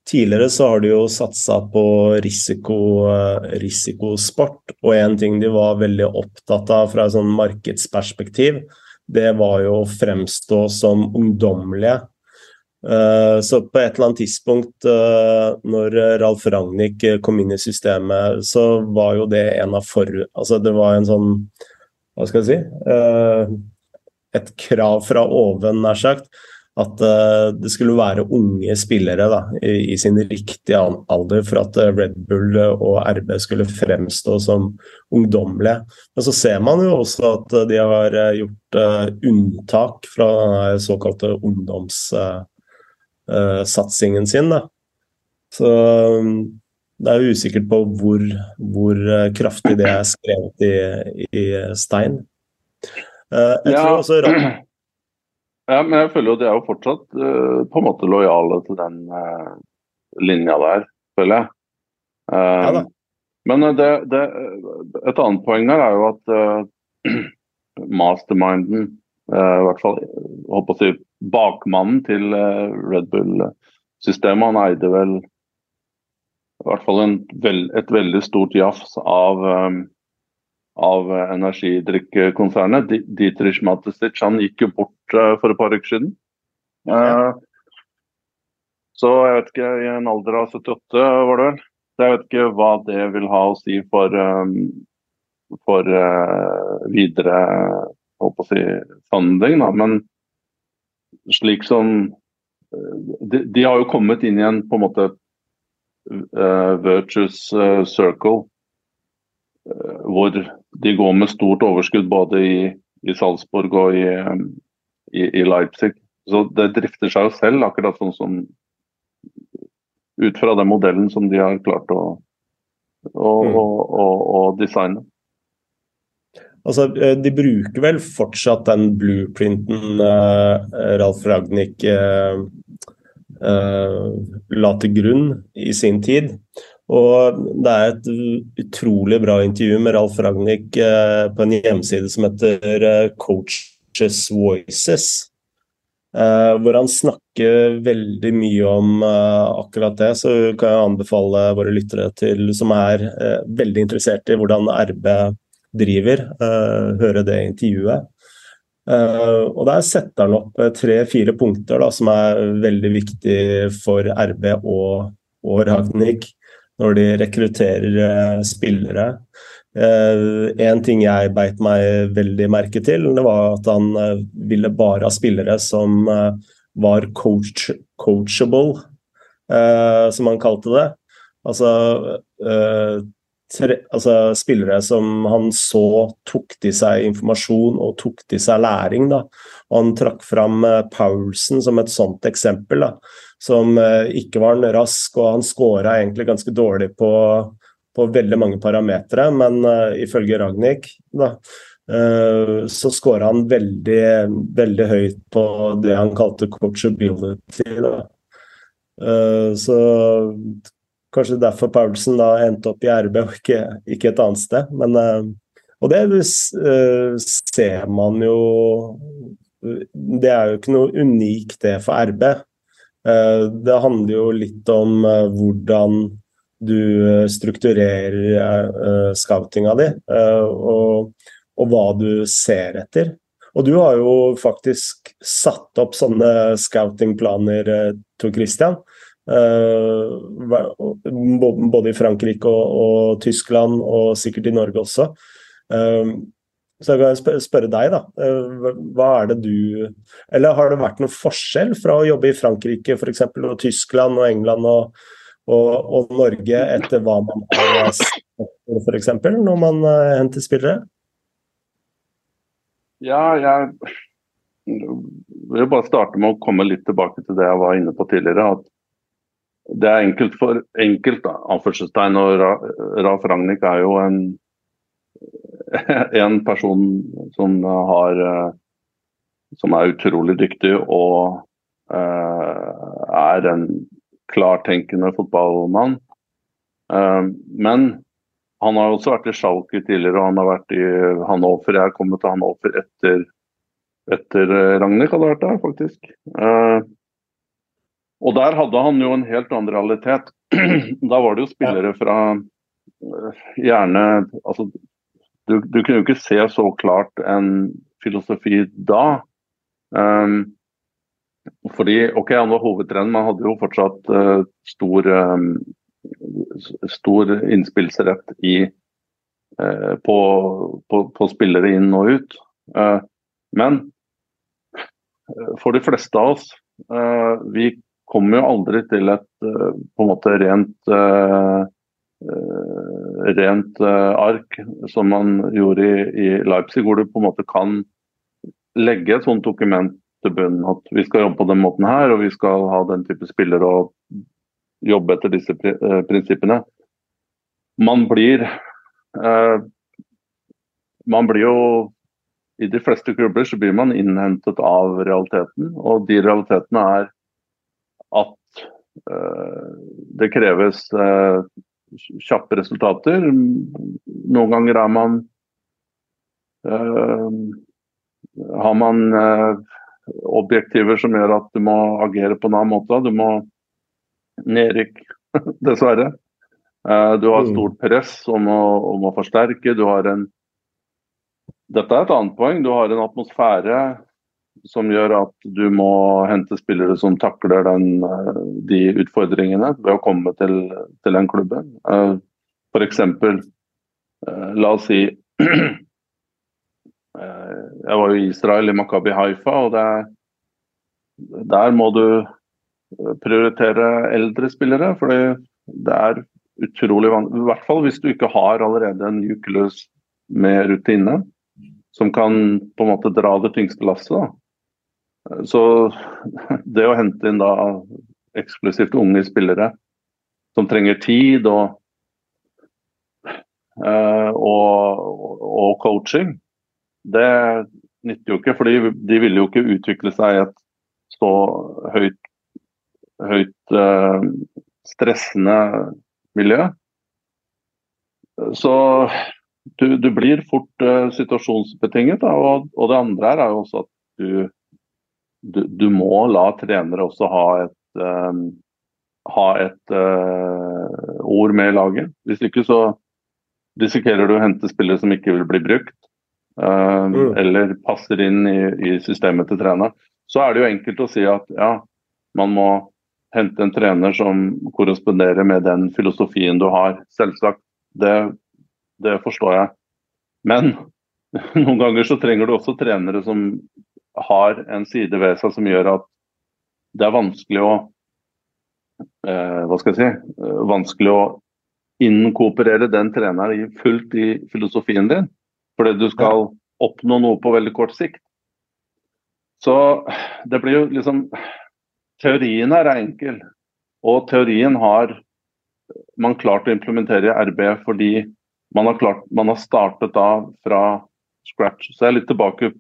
Tidligere så har de jo satsa på risiko, eh, risikosport, og en ting de var veldig opptatt av fra et sånn markedsperspektiv, det var jo å fremstå som ungdommelige. Eh, så på et eller annet tidspunkt eh, når Ralf Ragnhild kom inn i systemet, så var jo det en av for... Altså det var en sånn Hva skal jeg si? Et krav fra oven, nær sagt at uh, det skulle være unge spillere da, i, sin riktige alder for at uh, Red Bull og RB skulle fremstå som ungdommelige. Men så ser man jo også at de har gjort unntak fra den såkalte ungdomssatsingen sin. Da. Så det er jo usikkert på hvor, hvor kraftig det er skrevet i, i stein. jeg tror også ja, men jeg føler jo de er jo fortsatt uh, på en måte lojale til den uh, linja der, føler jeg. Uh, ja, men det, det, et annet poeng her er jo at masterminden, i hvert fall holdt på å si bakmannen til Red Bull-systemet, han eide vel i hvert fall en, et veldig stort jafs av um, av energidrikkekonsernet. Dietrich Matesic han gikk jo bort uh, for et par uker siden. Uh, så jeg vet ikke, i en alder av 78 var det vel. Så jeg vet ikke hva det vil ha å si for, for videre håper å si, handling da. Men slik som de, de, har jo kommet inn i en på en måte virtuous circle hvor de går med stort overskudd både i, i Salzburg og i, i, i, Leipzig. Så det drifter seg jo selv, akkurat sånn som ut fra den modellen som de har klart å, å, mm. å, å designe. Altså, eh, De bruker vel fortsatt den blueprinten uh, Ralf Ragnhild uh, uh, la til grunn i sin tid. Og det er et utrolig bra intervju med Ralf Ragnhild eh, på en hjemside som heter eh, Coaches Voices. Eh, hvor han snakker veldig mye om akkurat det. Så kan jeg anbefale våre lyttere til, som er veldig interessert i hvordan RB driver, høre det intervjuet. og Der setter han opp tre-fire punkter da, som er veldig viktig for RB og, og Ragnhild når de rekrutterer eh, spillere. Uh, en ting jeg beit meg veldig merke til, det var at han uh, ville bare ha spillere som var coach, coachable, som han kalte det. Altså, tre, altså, spillere som han så tok til seg informasjon og tok til seg læring. Da. Og han trakk fram Paulsen som et sånt eksempel. Da som eh, ikke var en rask, og han skåra egentlig ganske dårlig på, på veldig mange parametere, men uh, ifølge Ragnhild da, så skåra han veldig, veldig høyt på det han kalte coachability. Uh, så kanskje derfor Paulsen da endte opp i RB og ikke, ikke et annet sted. Men, og det ser man jo Det er jo ikke noe unikt det for RB. Eh, det handler jo litt om eh, hvordan du eh, strukturerer scoutinga di, og, og, hva du ser etter. Og du har jo faktisk satt opp sånne scoutingplaner, Tor Christian. Både i Frankrike og, og, Tyskland, og sikkert i Norge også. Så jeg kan spørre deg, da. Eh, hva er det du Eller har det vært noen forskjell fra å jobbe i Frankrike for eksempel, og Tyskland og England og, og, og Norge etter hva man har sett f.eks. når man henter spillere? Ja, jeg vil bare starte med å komme litt tilbake til det jeg var inne på tidligere. at Det er enkelt for enkelt, da, anførselstegn. Og Ralf Ragnhild er jo en en person som har eh, som er utrolig dyktig og uh, er en klartenkende fotballmann. Uh, men han har også vært i Schalke tidligere, og han har vært i Hannover. Jeg har kommet til Hannover etter, etter Ragnhild hadde vært der, faktisk. Uh, og der hadde han jo en helt annen realitet. da var det jo spillere fra gjerne altså du, du, kunne jo ikke se så klart en filosofi da. Um, fordi OK, han var hovedtrener, men hadde jo fortsatt uh, stor, um, stor innspillsrett i, uh, på, på, på, spillere inn og ut. Uh, men for de fleste av oss, vi kommer jo aldri til et på en måte rent Eh, rent eh, ark, som man gjorde i, Leipzig, hvor du på en måte kan legge et sånt dokument til bunnen. At vi skal jobbe på den måten her, og vi skal ha den type spillere og jobbe etter disse eh, prinsippene. Man blir eh, Man blir jo I de fleste klubber så blir man innhentet av realiteten, og de realitetene er at eh, det kreves eh, kjappe resultater. Noen ganger er man uh, Har man objektiver som gjør at du må agere på en annen måte. Du må nedrykk, dessverre. Du har mm. stort press om å, om å forsterke. Du har en Dette er et annet poeng. Du har en atmosfære som gjør at du må hente spillere som takler den, eh, de utfordringene ved å komme til, til den klubben. Uh, F.eks. Eh, la oss si Jeg var jo i Israel, i Makabi Haifa, og det, der må du prioritere eldre spillere. For det er utrolig vanskelig, i hvert fall hvis du ikke har allerede en nucleus med rutine som kan på en måte dra det tyngste lasset. Så det å hente inn da eksklusivt unge spillere som trenger tid og, eh, og, og coaching, det nytter jo ikke. For de vil jo ikke utvikle seg i et så høyt, høyt uh, stressende miljø. så du, du, blir fort uh, situasjonsbetinget. Da, og, og, det andre er jo også at du, du, du må la trenere også ha et, um, ha et uh, ord med i laget. Hvis ikke så risikerer du å hente spillere som ikke vil bli brukt. Uh, mm. Eller passer inn i, i, systemet til treneren. Så er det jo enkelt å si at ja, man må hente en trener som korresponderer med den filosofien du har. Selvsagt. Det det forstår jeg. Men noen ganger så trenger du også trenere som har en side ved seg som gjør at det er vanskelig å eh, Hva skal jeg si? Eh, vanskelig å innkooperere den treneren fullt i filosofien din. Fordi du skal oppnå noe på veldig kort sikt. Så det blir jo liksom Teorien er enkel. Og teorien har man klart å implementere i RB fordi man har, klart, man har startet da fra scratch. Så jeg er litt tilbake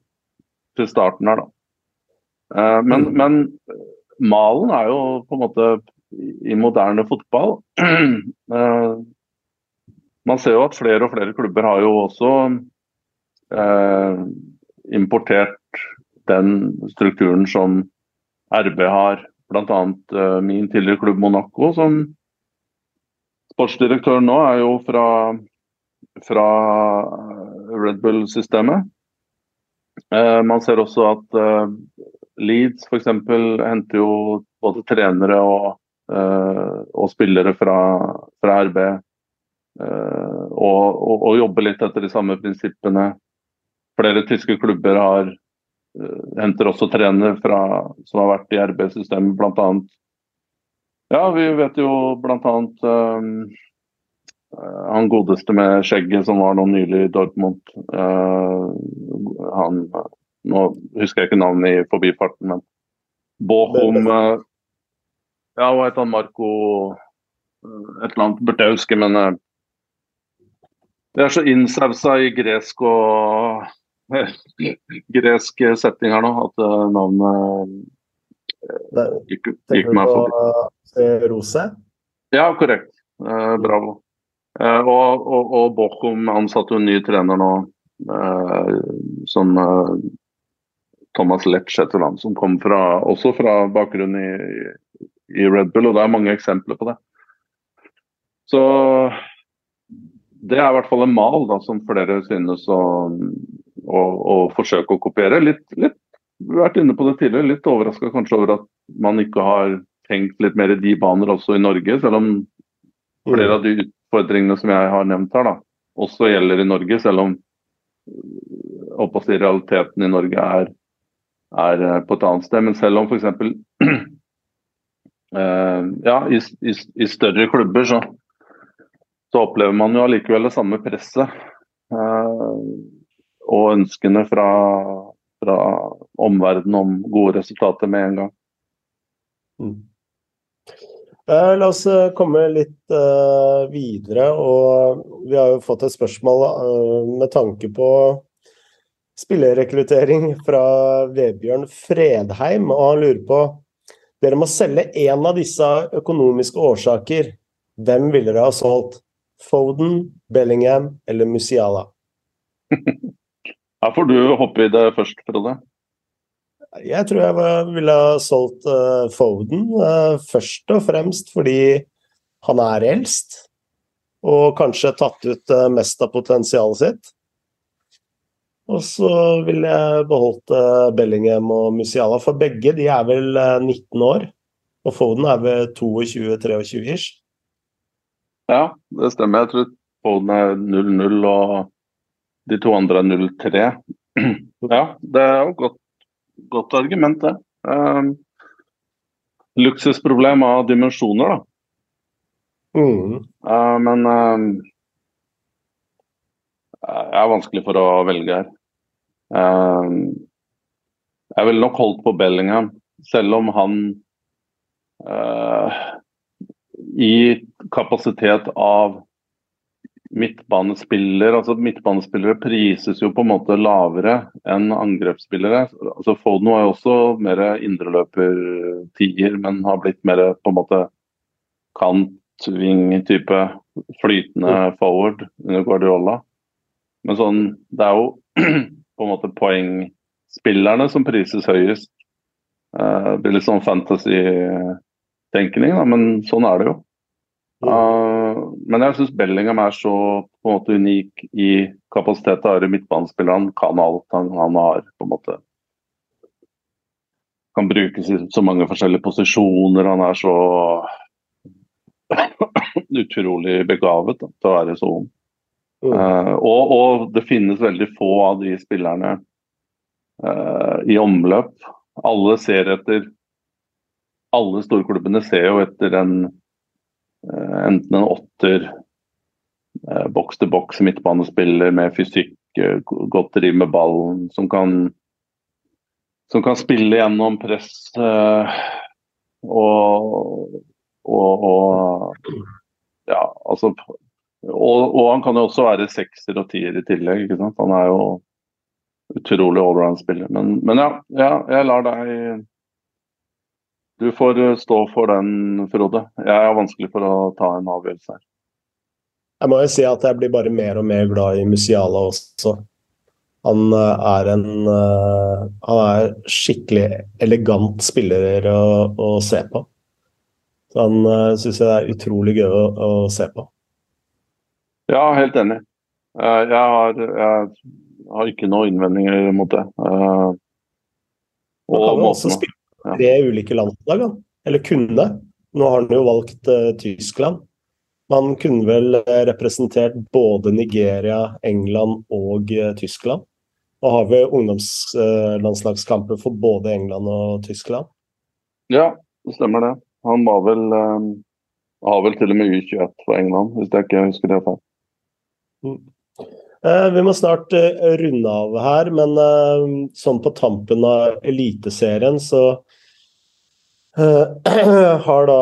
til starten her, da. Uh, men, mm. men, malen er jo på en måte i moderne fotball uh, Man ser jo at flere og flere klubber har jo også eh, importert den strukturen som RB har. Bl.a. Eh, min tidligere klubb Monaco, som sportsdirektør nå er jo fra fra Red Bull-systemet. Eh, man ser også at eh, Leeds f.eks. henter jo både trenere og, eh, og spillere fra, fra RB. Og, og, og, jobber litt etter de samme prinsippene. Flere tyske klubber har, henter også trenere fra, som har vært i RB-systemet, bl.a. Ja, vi vet jo bl.a. Um, han godeste med skjegget som var nå nylig i Dortmund. Uh, han Nå husker jeg ikke navnet i forbifarten, men Bochum uh, Ja, hva het han? Marco Et eller annet burde jeg huske, men det er så innsausa i gresk og gresk setting her nå at navnet gikk, gikk meg forbi. Rose? Ja, korrekt. bravo. Eh, og, og, og Bochum ansatte en ny trener nå, eh, som eh, Thomas Letch et eller annet, som kom fra, også fra bakgrunn i, i, Red Bull, og det er mange eksempler på det. Så det er i hvert fall en mal da, som flere synes å, å, å forsøke å kopiere. Litt, litt vært inne på det tidligere, litt overraska kanskje over at man ikke har tenkt litt mer i de baner også i Norge, selv om flere av de utfordringene som jeg har nevnt her, da, også gjelder i Norge, selv om si, realiteten i Norge er, er, eh, på et annet sted. Men selv om f.eks. Uh, ja, i, i, i, større klubber så, så, opplever man jo allikevel det samme presset. Uh, og ønskene fra, fra omverdenen om gode resultater med en gang. Mm. La oss uh, komme litt uh, videre. og Vi har jo fått et spørsmål med tanke på spillerrekruttering fra Vebjørn Fredheim. og Han lurer på dere må selge én av disse økonomiske årsaker. Hvem ville dere ha solgt? Foden, Bellingham eller Musiala? Her får du hoppe i det først, Frode. Jeg tror jeg ville ha solgt uh, Foden, uh, først og fremst fordi han er eldst. Og kanskje tatt ut uh, mest av potensialet sitt. Og så ville jeg beholdt Bellingham og Musiala, for begge de er vel 19 år. Og Foden er vel 22-23 ish. Ja, det stemmer. Jeg tror Foden er 0-0 og de to andre er 0-3. Ja, det er jo godt godt argument, det. Um, luksusproblem av dimensjoner, da. Mm. Uh, men um, jeg er vanskelig for å velge her. Um, jeg ville nok holdt på Bellingham, selv om han uh, i kapasitet av midtbanespiller, altså Midtbanespillere prises jo på en måte lavere enn angrepsspillere. Altså Foden er jo også mer indreløper-tier, men har blitt mer på en måte kant-ving-type flytende forward under Guardiola. Men sånn, det er jo på en måte poengspillerne som prises høyest. Uh, det blir litt sånn fantasy-tenkning, men sånn er det jo. Uh, men jeg syns Bellingham er så på en måte unik i kapasitet til å være midtbanespiller. Han kan alt. Han, han, har på en måte Kan brukes i så mange forskjellige posisjoner. Han er så utrolig begavet da, til å være så ung. Uh, og, og, det finnes veldig få av de spillerne uh, i omløp. Alle ser etter Alle storklubbene ser jo etter en enten en åtter, boks til boks midtbanespiller med fysikk, godt driv med ballen, som kan som kan spille gjennom press og, og, og ja, altså og, og, han kan jo også være sekser og tier i tillegg. ikke sant? Han er jo utrolig allround-spiller. Men, men ja, ja, jeg lar deg Du får eh, stå for den, Frode. Jeg er vanskelig for å ta en avgjørelse her. Jeg må jo si at jeg blir bare mer og mer glad i Musiala også. Han eh, er en uh, Han er skikkelig elegant spiller å, å se på. Så han syns jeg er utrolig gøy å, å se på. Ja, helt enig. Eh, jeg har, jeg har ikke noen innvendinger mot det. Eh, og han kan jo også spille tre ulike landslag, eller kunne. Nå har han jo valgt uh, Tyskland. Man kunne vel representert både Nigeria, England og uh, Tyskland. Og har vi ungdomslandslagskamper uh, for både England og Tyskland? Ja, det stemmer det. Han var vel um, har vel til og med U21 for England, hvis jeg ikke husker det feil. Eh, vi må snart eh, runde av her, men eh, sånn på tampen av Eliteserien så har da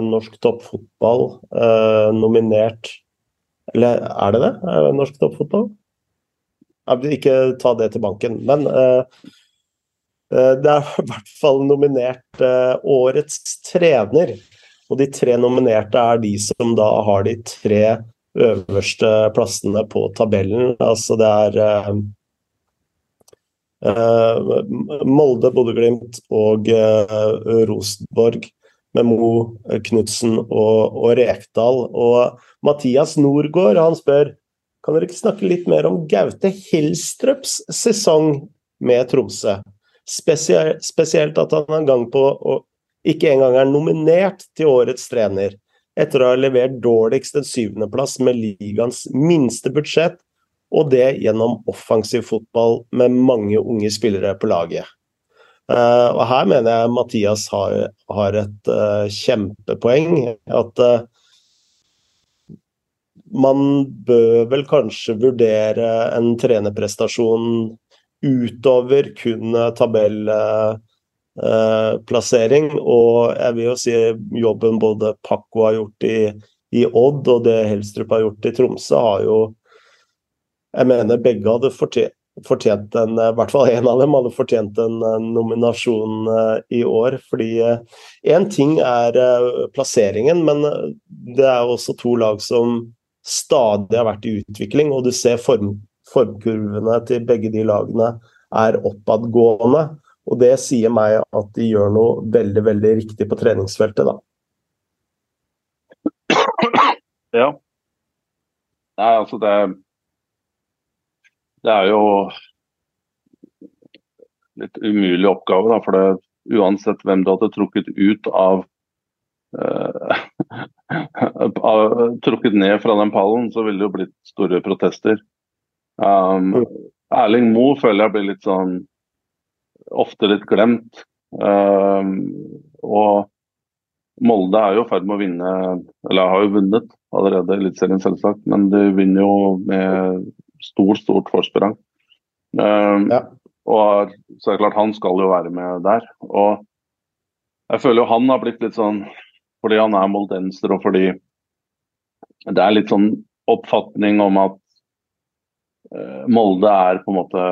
norsk toppfotball nominert Eller er det det? Norsk toppfotball? Jeg vil Ikke ta det til banken, men det er i hvert fall nominert årets trener. Og de tre nominerte er de som da har de tre øverste plassene på tabellen. Altså det er Molde, Bodø-Glimt og uh, Rosenborg med Mo Knutsen og, og, Rekdal. Og Mathias Norgård han spør kan dere ikke snakke litt mer om Gaute Helstrøps sesong med Tromsø. Spesielt, spesielt at han en gang på og ikke engang er nominert til årets trener, etter å ha levert dårligst en syvendeplass med ligaens minste budsjett, og det gjennom offensiv fotball med mange unge spillere på laget. Uh, og Her mener jeg Mathias har, har et uh, kjempepoeng. At uh, man bør vel kanskje vurdere en trenerprestasjon utover kun tabell Eh, plassering. Og jeg vil jo si jobben både Pakko har gjort i, i Odd og det Helstrup har gjort i Tromsø, har jo Jeg mener begge hadde fortjent, en, i hvert fall en av dem hadde fortjent en, en nominasjon uh, i år. Fordi én ting er plasseringen, men det er også to lag som stadig har vært i utvikling. Og du ser form, formkurvene til begge de lagene er oppadgående. Og det sier meg at de gjør noe veldig, veldig riktig på treningsfeltet, da. Ja. Nei, altså det Det er jo litt umulig oppgave, da. For det, uansett hvem du hadde trukket ut av uh, Trukket ned fra den pallen, så ville det jo blitt store protester. Um, Erling Moe føler jeg blir litt sånn ofte litt glemt. Um, og Molde er jo i ferd med å vinne, eller har jo vunnet allerede Eliteserien, selvsagt. Men de vinner jo med stort, stort forsprang. Uh, ja. Og så er det klart, han skal jo være med der. Og jeg føler jo han har blitt litt sånn fordi han er moldenser, og fordi det er litt sånn oppfatning om at uh, Molde er på en måte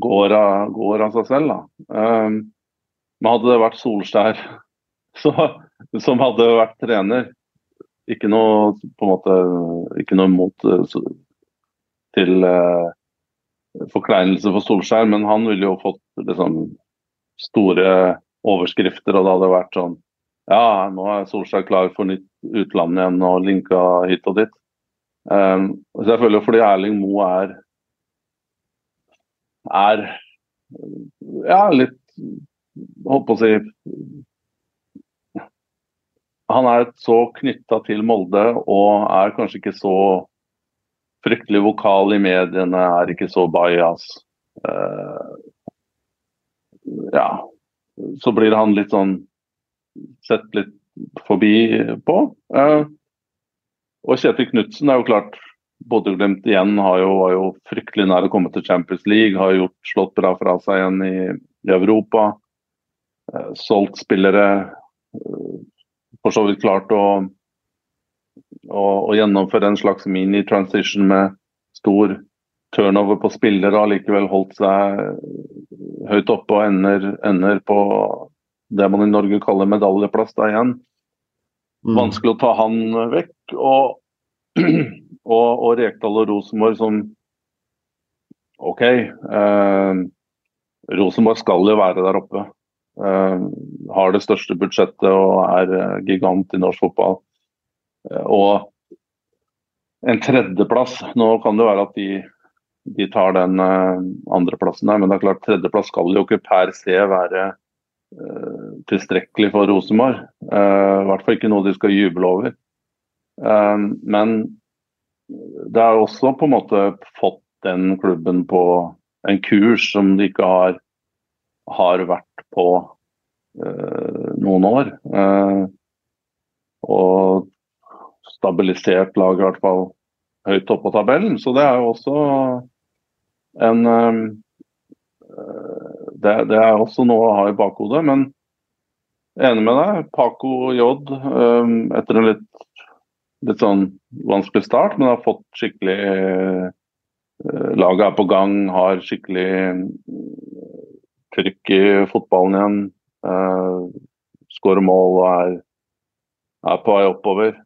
går av, går av seg selv. Da. Um, men hadde det vært Solskjær så, som hadde vært trener. Ikke noe på en måte, ikke noe mot til uh, forkleinelse for Solskjær, men han ville jo fått liksom, store overskrifter, og det hadde vært sånn Ja, nå er Solskjær klar for nytt utland igjen og linka hit og dit. Um, så jeg føler fordi Erling Moe er er ja, litt Holdt på å si Han er så knytta til Molde og er kanskje ikke så fryktelig vokal i mediene, er ikke så bajas. Uh, ja, så blir han litt sånn sett litt forbi på. Uh, og Kjetil Knutsen er jo klart Bodø-Glimt igjen har jo, var jo fryktelig nær å komme til Champions League. Har gjort, slått bra fra seg igjen i, i Europa. Uh, solgt spillere. For så vidt klart å, å, å gjennomføre en slags mini-transition med stor turnover på spillere. Har likevel holdt seg høyt oppe og ender, ender, på det man i Norge kaller medaljeplass da igjen. Mm. Vanskelig å ta han vekk. Og og, og Rekdal og Rosenborg som OK. Eh, Rosenborg skal jo være der oppe. Eh, har det største budsjettet og er eh, gigant i norsk fotball. Og en tredjeplass Nå kan det være at de, de tar den eh, andreplassen der, men det er klart tredjeplass skal jo ikke per se være uh, tilstrekkelig for Rosenborg. I hvert fall ikke noe de skal juble over. men det er også på en måte fått den klubben på en kurs som de ikke har, har vært på uh, noen år. Uh, og stabilisert lag, i hvert fall høyt oppe på tabellen. Så det er jo også en uh, det, det, er også noe å ha i bakhodet. Men enig med deg. Paco J, etter en litt litt sånn vanskelig start, men har fått skikkelig eh, Laget er på gang, har skikkelig eh, trykk i fotballen igjen. Eh, Skårer mål og er, er på vei oppover.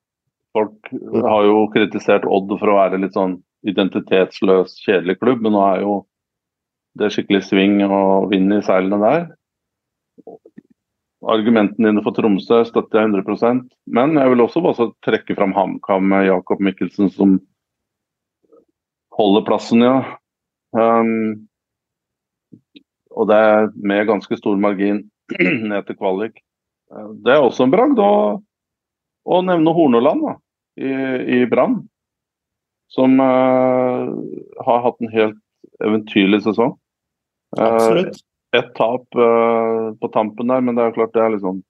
Folk har jo kritisert Odd for å være litt sånn identitetsløs, kjedelig klubb, men nå er jo det skikkelig sving og vind i seilene der argumentene dine for Tromsø støtter jeg 100 Men jeg vil også bare trekke fram HamKam med Jakob Mikkelsen, som holder plassen, ja. Um, og det er med ganske stor margin ned til kvalik. Det er også en bragd å, å nevne Horneland da, i, i Brann. Som uh, har hatt en helt eventyrlig sesong. Uh, Absolutt ett tap uh, på tampen der, men det er klart det er liksom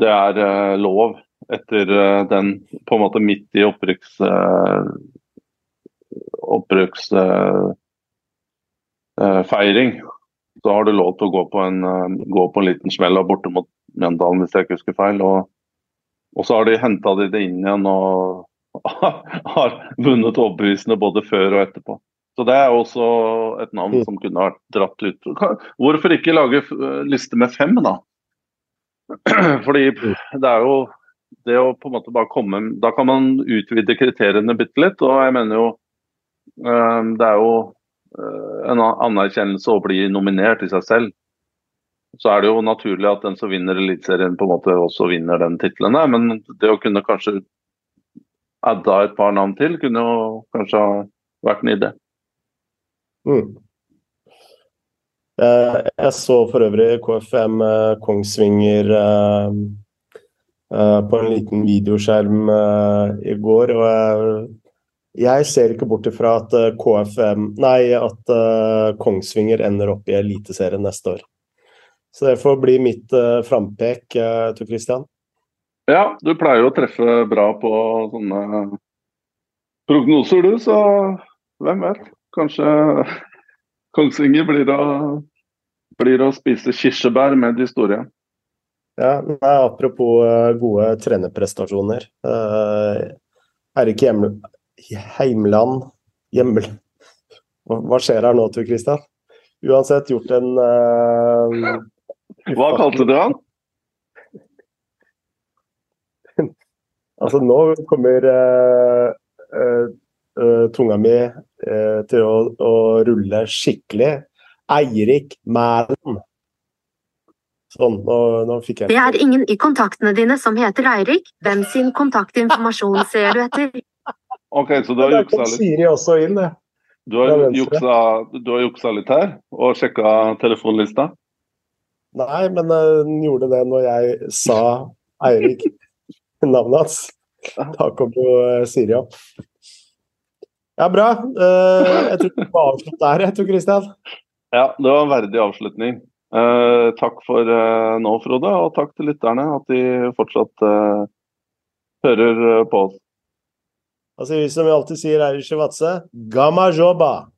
Det er uh, lov etter uh, den på en måte midt i opprykks opprykksfeiring. så har du lov til å gå på en, gå på en liten smell borte mot Mjøndalen, hvis jeg ikke husker feil. Og, og så har de henta de det inn igjen og har vunnet overbevisende både før og etterpå. Så Det er også et navn mm. som kunne vært dratt ut. Hvorfor ikke lage eh, liste med fem, da? Fordi mm. det er jo det å på en måte bare komme Da kan man utvide kriteriene bitte litt. Og jeg mener jo eh, Det er jo eh, en anerkjennelse å bli nominert i seg selv. Så er det jo naturlig at den som vinner Eliteserien, på en måte også vinner den tittelen. Men det å kunne kanskje adda et par navn til, kunne jo kanskje ha vært en idé. Mm. Eh, jeg så for øvrig KFM eh, Kongsvinger eh, på en liten videoskjerm i går. og jeg ser ikke bort ifra at KFM Nei, at Kongsvinger ender opp i Eliteserien neste år. Så det får bli mitt uh, frampek, uh, Tor Christian. Ja, du pleier å treffe bra på sånne prognoser, du, så hvem vet? Kanskje Kongsvinger blir å, blir å spise kirsebær med de store. Ja, nei, Apropos uh, gode trenerprestasjoner. Uh, er ikke hjeml heimland hjemmel... Hva skjer her nå, Tor Christian? Uansett gjort en uh, Hva kalte du han? Altså, nå kommer uh, uh, tunga mi uh, til å, å, rulle skikkelig. Eirik Mælen. Sånn, nå, nå fikk jeg Det er ingen i kontaktene dine som heter Eirik. Hvem sin kontaktinformasjon ser du etter? Ok, så du har juksa litt, Siri også inn, det. du har juksa, du har juksa litt her og sjekka telefonlista? Nei, men hun den gjorde det når jeg sa Eirik, navnet hans. Da kom jo eh, Siri opp. Ja, bra. Uh, jeg tror vi må avslutte der, jeg tror, Kristian. Ja, det var en verdig avslutning. Uh, takk for uh, nå, Frode, og takk til lytterne at de fortsatt uh, hører eh, på oss. Sier vi som vi alltid sier her i Shivatse, gamma joba!